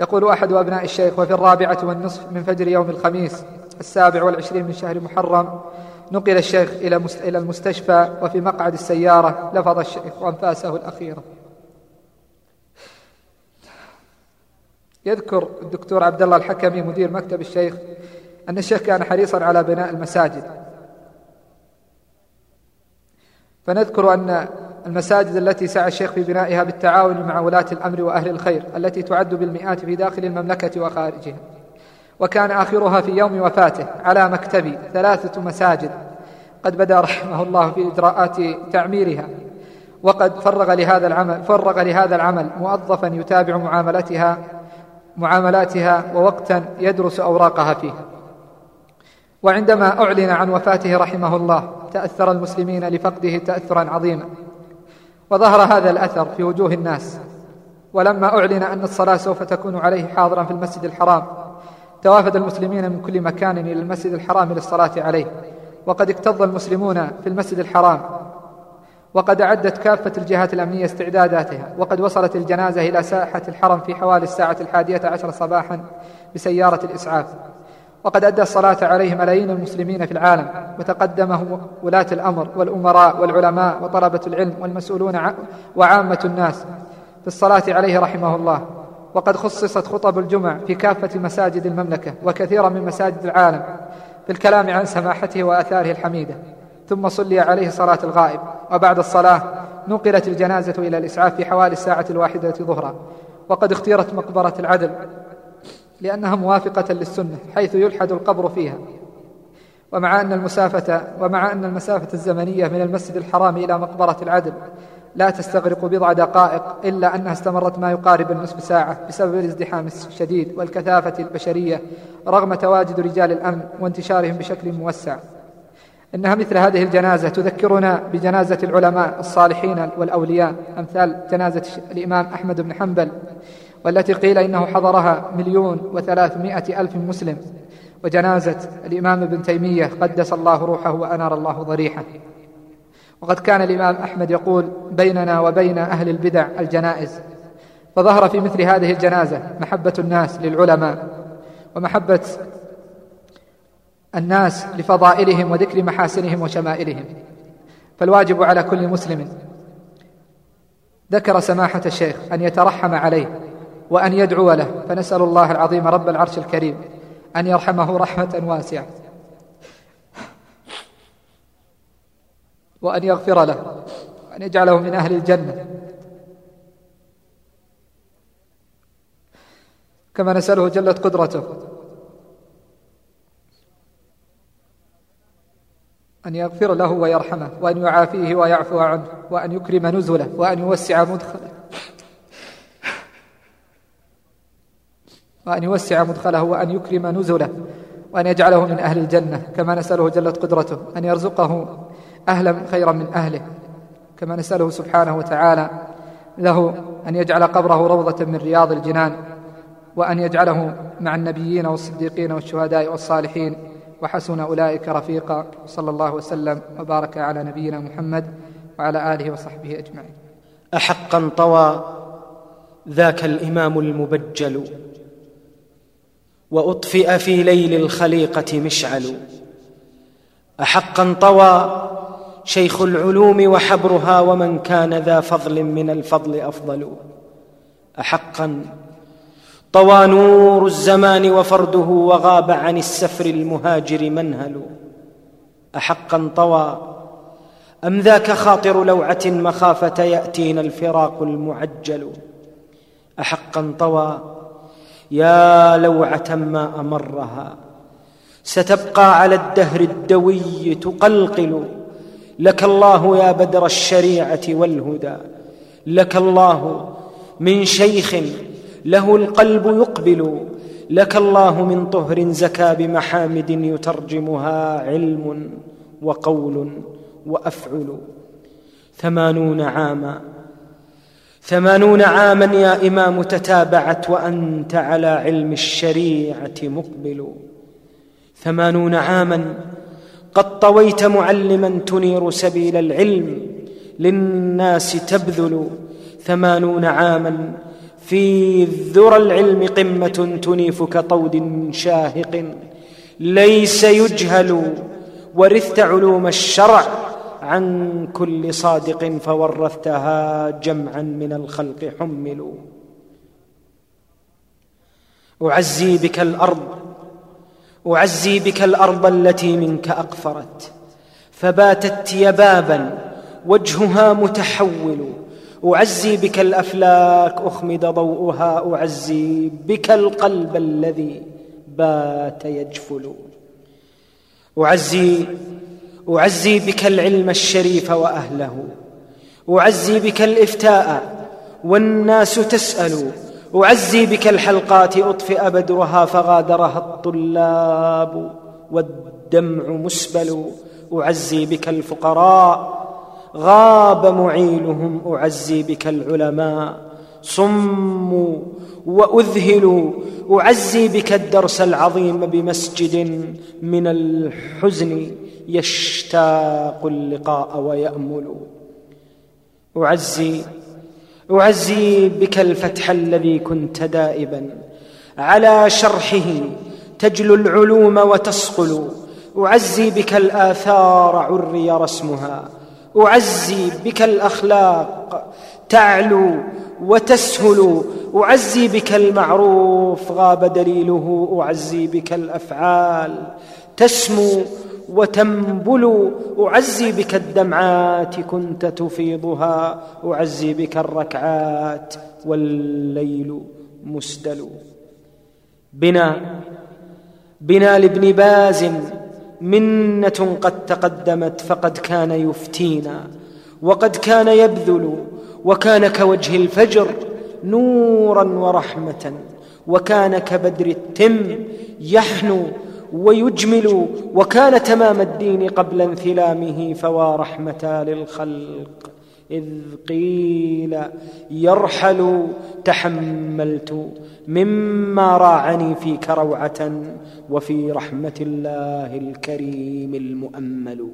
يقول أحد أبناء الشيخ وفي الرابعة والنصف من فجر يوم الخميس السابع والعشرين من شهر محرم نقل الشيخ إلى المستشفى وفي مقعد السيارة لفظ الشيخ وأنفاسه الأخيرة. يذكر الدكتور عبد الله الحكمي مدير مكتب الشيخ أن الشيخ كان حريصا على بناء المساجد. فنذكر أن المساجد التي سعى الشيخ في بنائها بالتعاون مع ولاة الأمر وأهل الخير التي تعد بالمئات في داخل المملكة وخارجها. وكان آخرها في يوم وفاته على مكتبي ثلاثة مساجد. قد بدا رحمه الله في إجراءات تعميرها. وقد فرغ لهذا العمل فرغ لهذا العمل موظفا يتابع معاملتها معاملاتها ووقتا يدرس أوراقها فيه وعندما أعلن عن وفاته رحمه الله تأثر المسلمين لفقده تأثرا عظيما. وظهر هذا الأثر في وجوه الناس. ولما أعلن أن الصلاة سوف تكون عليه حاضرا في المسجد الحرام توافد المسلمين من كل مكان إلى المسجد الحرام للصلاة عليه. وقد اكتظ المسلمون في المسجد الحرام. وقد أعدت كافة الجهات الأمنية استعداداتها. وقد وصلت الجنازة إلى ساحة الحرم في حوالي الساعة الحادية عشر صباحا بسيارة الإسعاف. وقد أدى الصلاة عليه ملايين المسلمين في العالم وتقدمه ولاة الأمر والأمراء والعلماء وطلبة العلم والمسؤولون وعامة الناس في الصلاة عليه رحمه الله. وقد خصصت خطب الجمع في كافة مساجد المملكة وكثيرا من مساجد العالم في الكلام عن سماحته وآثاره الحميدة. ثم صلي عليه صلاة الغائب. وبعد الصلاة نقلت الجنازة إلى الإسعاف في حوالي الساعة الواحدة ظهرا. وقد اختيرت مقبرة العدل لأنها موافقة للسنة حيث يلحد القبر فيها. ومع أن المسافة ومع أن المسافة الزمنية من المسجد الحرام إلى مقبرة العدل لا تستغرق بضع دقائق إلا أنها استمرت ما يقارب النصف ساعة بسبب الازدحام الشديد والكثافة البشرية رغم تواجد رجال الأمن وانتشارهم بشكل موسع. إنها مثل هذه الجنازة تذكرنا بجنازة العلماء الصالحين والأولياء أمثال جنازة الإمام أحمد بن حنبل والتي قيل إنه حضرها مليون وثلاثمائة ألف مسلم. وجنازة الإمام ابن تيمية قدس الله روحه وأنار الله ضريحه. وقد كان الإمام أحمد يقول بيننا وبين أهل البدع الجنائز. فظهر في مثل هذه الجنازة محبة الناس للعلماء ومحبة الناس لفضائلهم وذكر محاسنهم وشمائلهم. فالواجب على كل مسلم ذكر سماحة الشيخ أن يترحم عليه وأن يدعو له. فنسأل الله العظيم رب العرش الكريم أن يرحمه رحمة واسعة. وأن يغفر له. وأن يجعله من أهل الجنة. كما نسأله جلت قدرته. أن يغفر له ويرحمه. وأن يعافيه ويعفو عنه. وأن يكرم نزله. وأن يوسع مدخله. وأن يوسع مدخله وأن يكرم نزله وأن يجعله من أهل الجنة كما نسأله جلت قدرته أن يرزقه أهلا خيرا من أهله كما نسأله سبحانه وتعالى له أن يجعل قبره روضة من رياض الجنان وأن يجعله مع النبيين والصديقين والشهداء والصالحين وحسن أولئك رفيقا. صلى الله وسلم وبارك على نبينا محمد وعلى آله وصحبه أجمعين. أحقا طوى ذاك الإمام المبجل. وأطفئ في ليل الخليقة مشعل. أحقا طوى شيخ العلوم وحبرها ومن كان ذا فضل من الفضل أفضل. أحقا طوى نور الزمان وفرده وغاب عن السفر المهاجر منهل. أحقا طوى أم ذاك خاطر لوعة مخافة يأتينا الفراق المعجل. أحقا طوى يا لوعة ما أمرها ستبقى على الدهر الدوي تقلقل. لك الله يا بدر الشريعة والهدى لك الله من شيخ له القلب يقبل. لك الله من طهر زكى بمحامد يترجمها علم وقول وأفعل. ثمانون عاما ثمانون عاما يا إمام تتابعت وأنت على علم الشريعة مقبل. ثمانون عاما قد طويت معلما تنير سبيل العلم للناس تبذل. ثمانون عاما في ذرى العلم قمة تنيف كطود شاهق. ليس يجهل ورثت علوم الشرع عن كل صادق فورثتها جمعا من الخلق حملوا. أعزي بك الأرض أعزي بك الأرض التي منك أقفرت. فباتت يبابا وجهها متحول. أعزي بك الأفلاك أخمد ضوءها. أعزي بك القلب الذي بات يجفل. أعزي أعزي بك العلم الشريف وأهله. أعزي بك الإفتاء والناس تسأل. أعزي بك الحلقات أطفئ بدرها فغادرها الطلاب والدمع مسبل. أعزي بك الفقراء غاب معينهم أعزي بك العلماء صموا وأذهلوا. أعزي بك الدرس العظيم بمسجد من الحزن. يشتاق اللقاء ويأمل. اعزي أعزي بك الفتح الذي كنت دائبا. على شرحه تجلو العلوم وتصقل. أعزي بك الآثار عري رسمها. أعزي بك الأخلاق تعلو وتسهل. أعزي بك المعروف غاب دليله. أعزي بك الأفعال تسمو. وتنبل أعزي بك الدمعات كنت تفيضها أعزي بك الركعات والليل مسدل بنا بنا لابن باز منة قد تقدمت فقد كان يفتينا وقد كان يبذل وكان كوجه الفجر نورا ورحمة وكان كبدر التم يحنو ويجمل وكان تمام الدين قبل انثلامه فوا رحمة للخلق. إذ قيل يرحل تحملت مما راعني فيك روعة وفي رحمة الله الكريم المؤمل.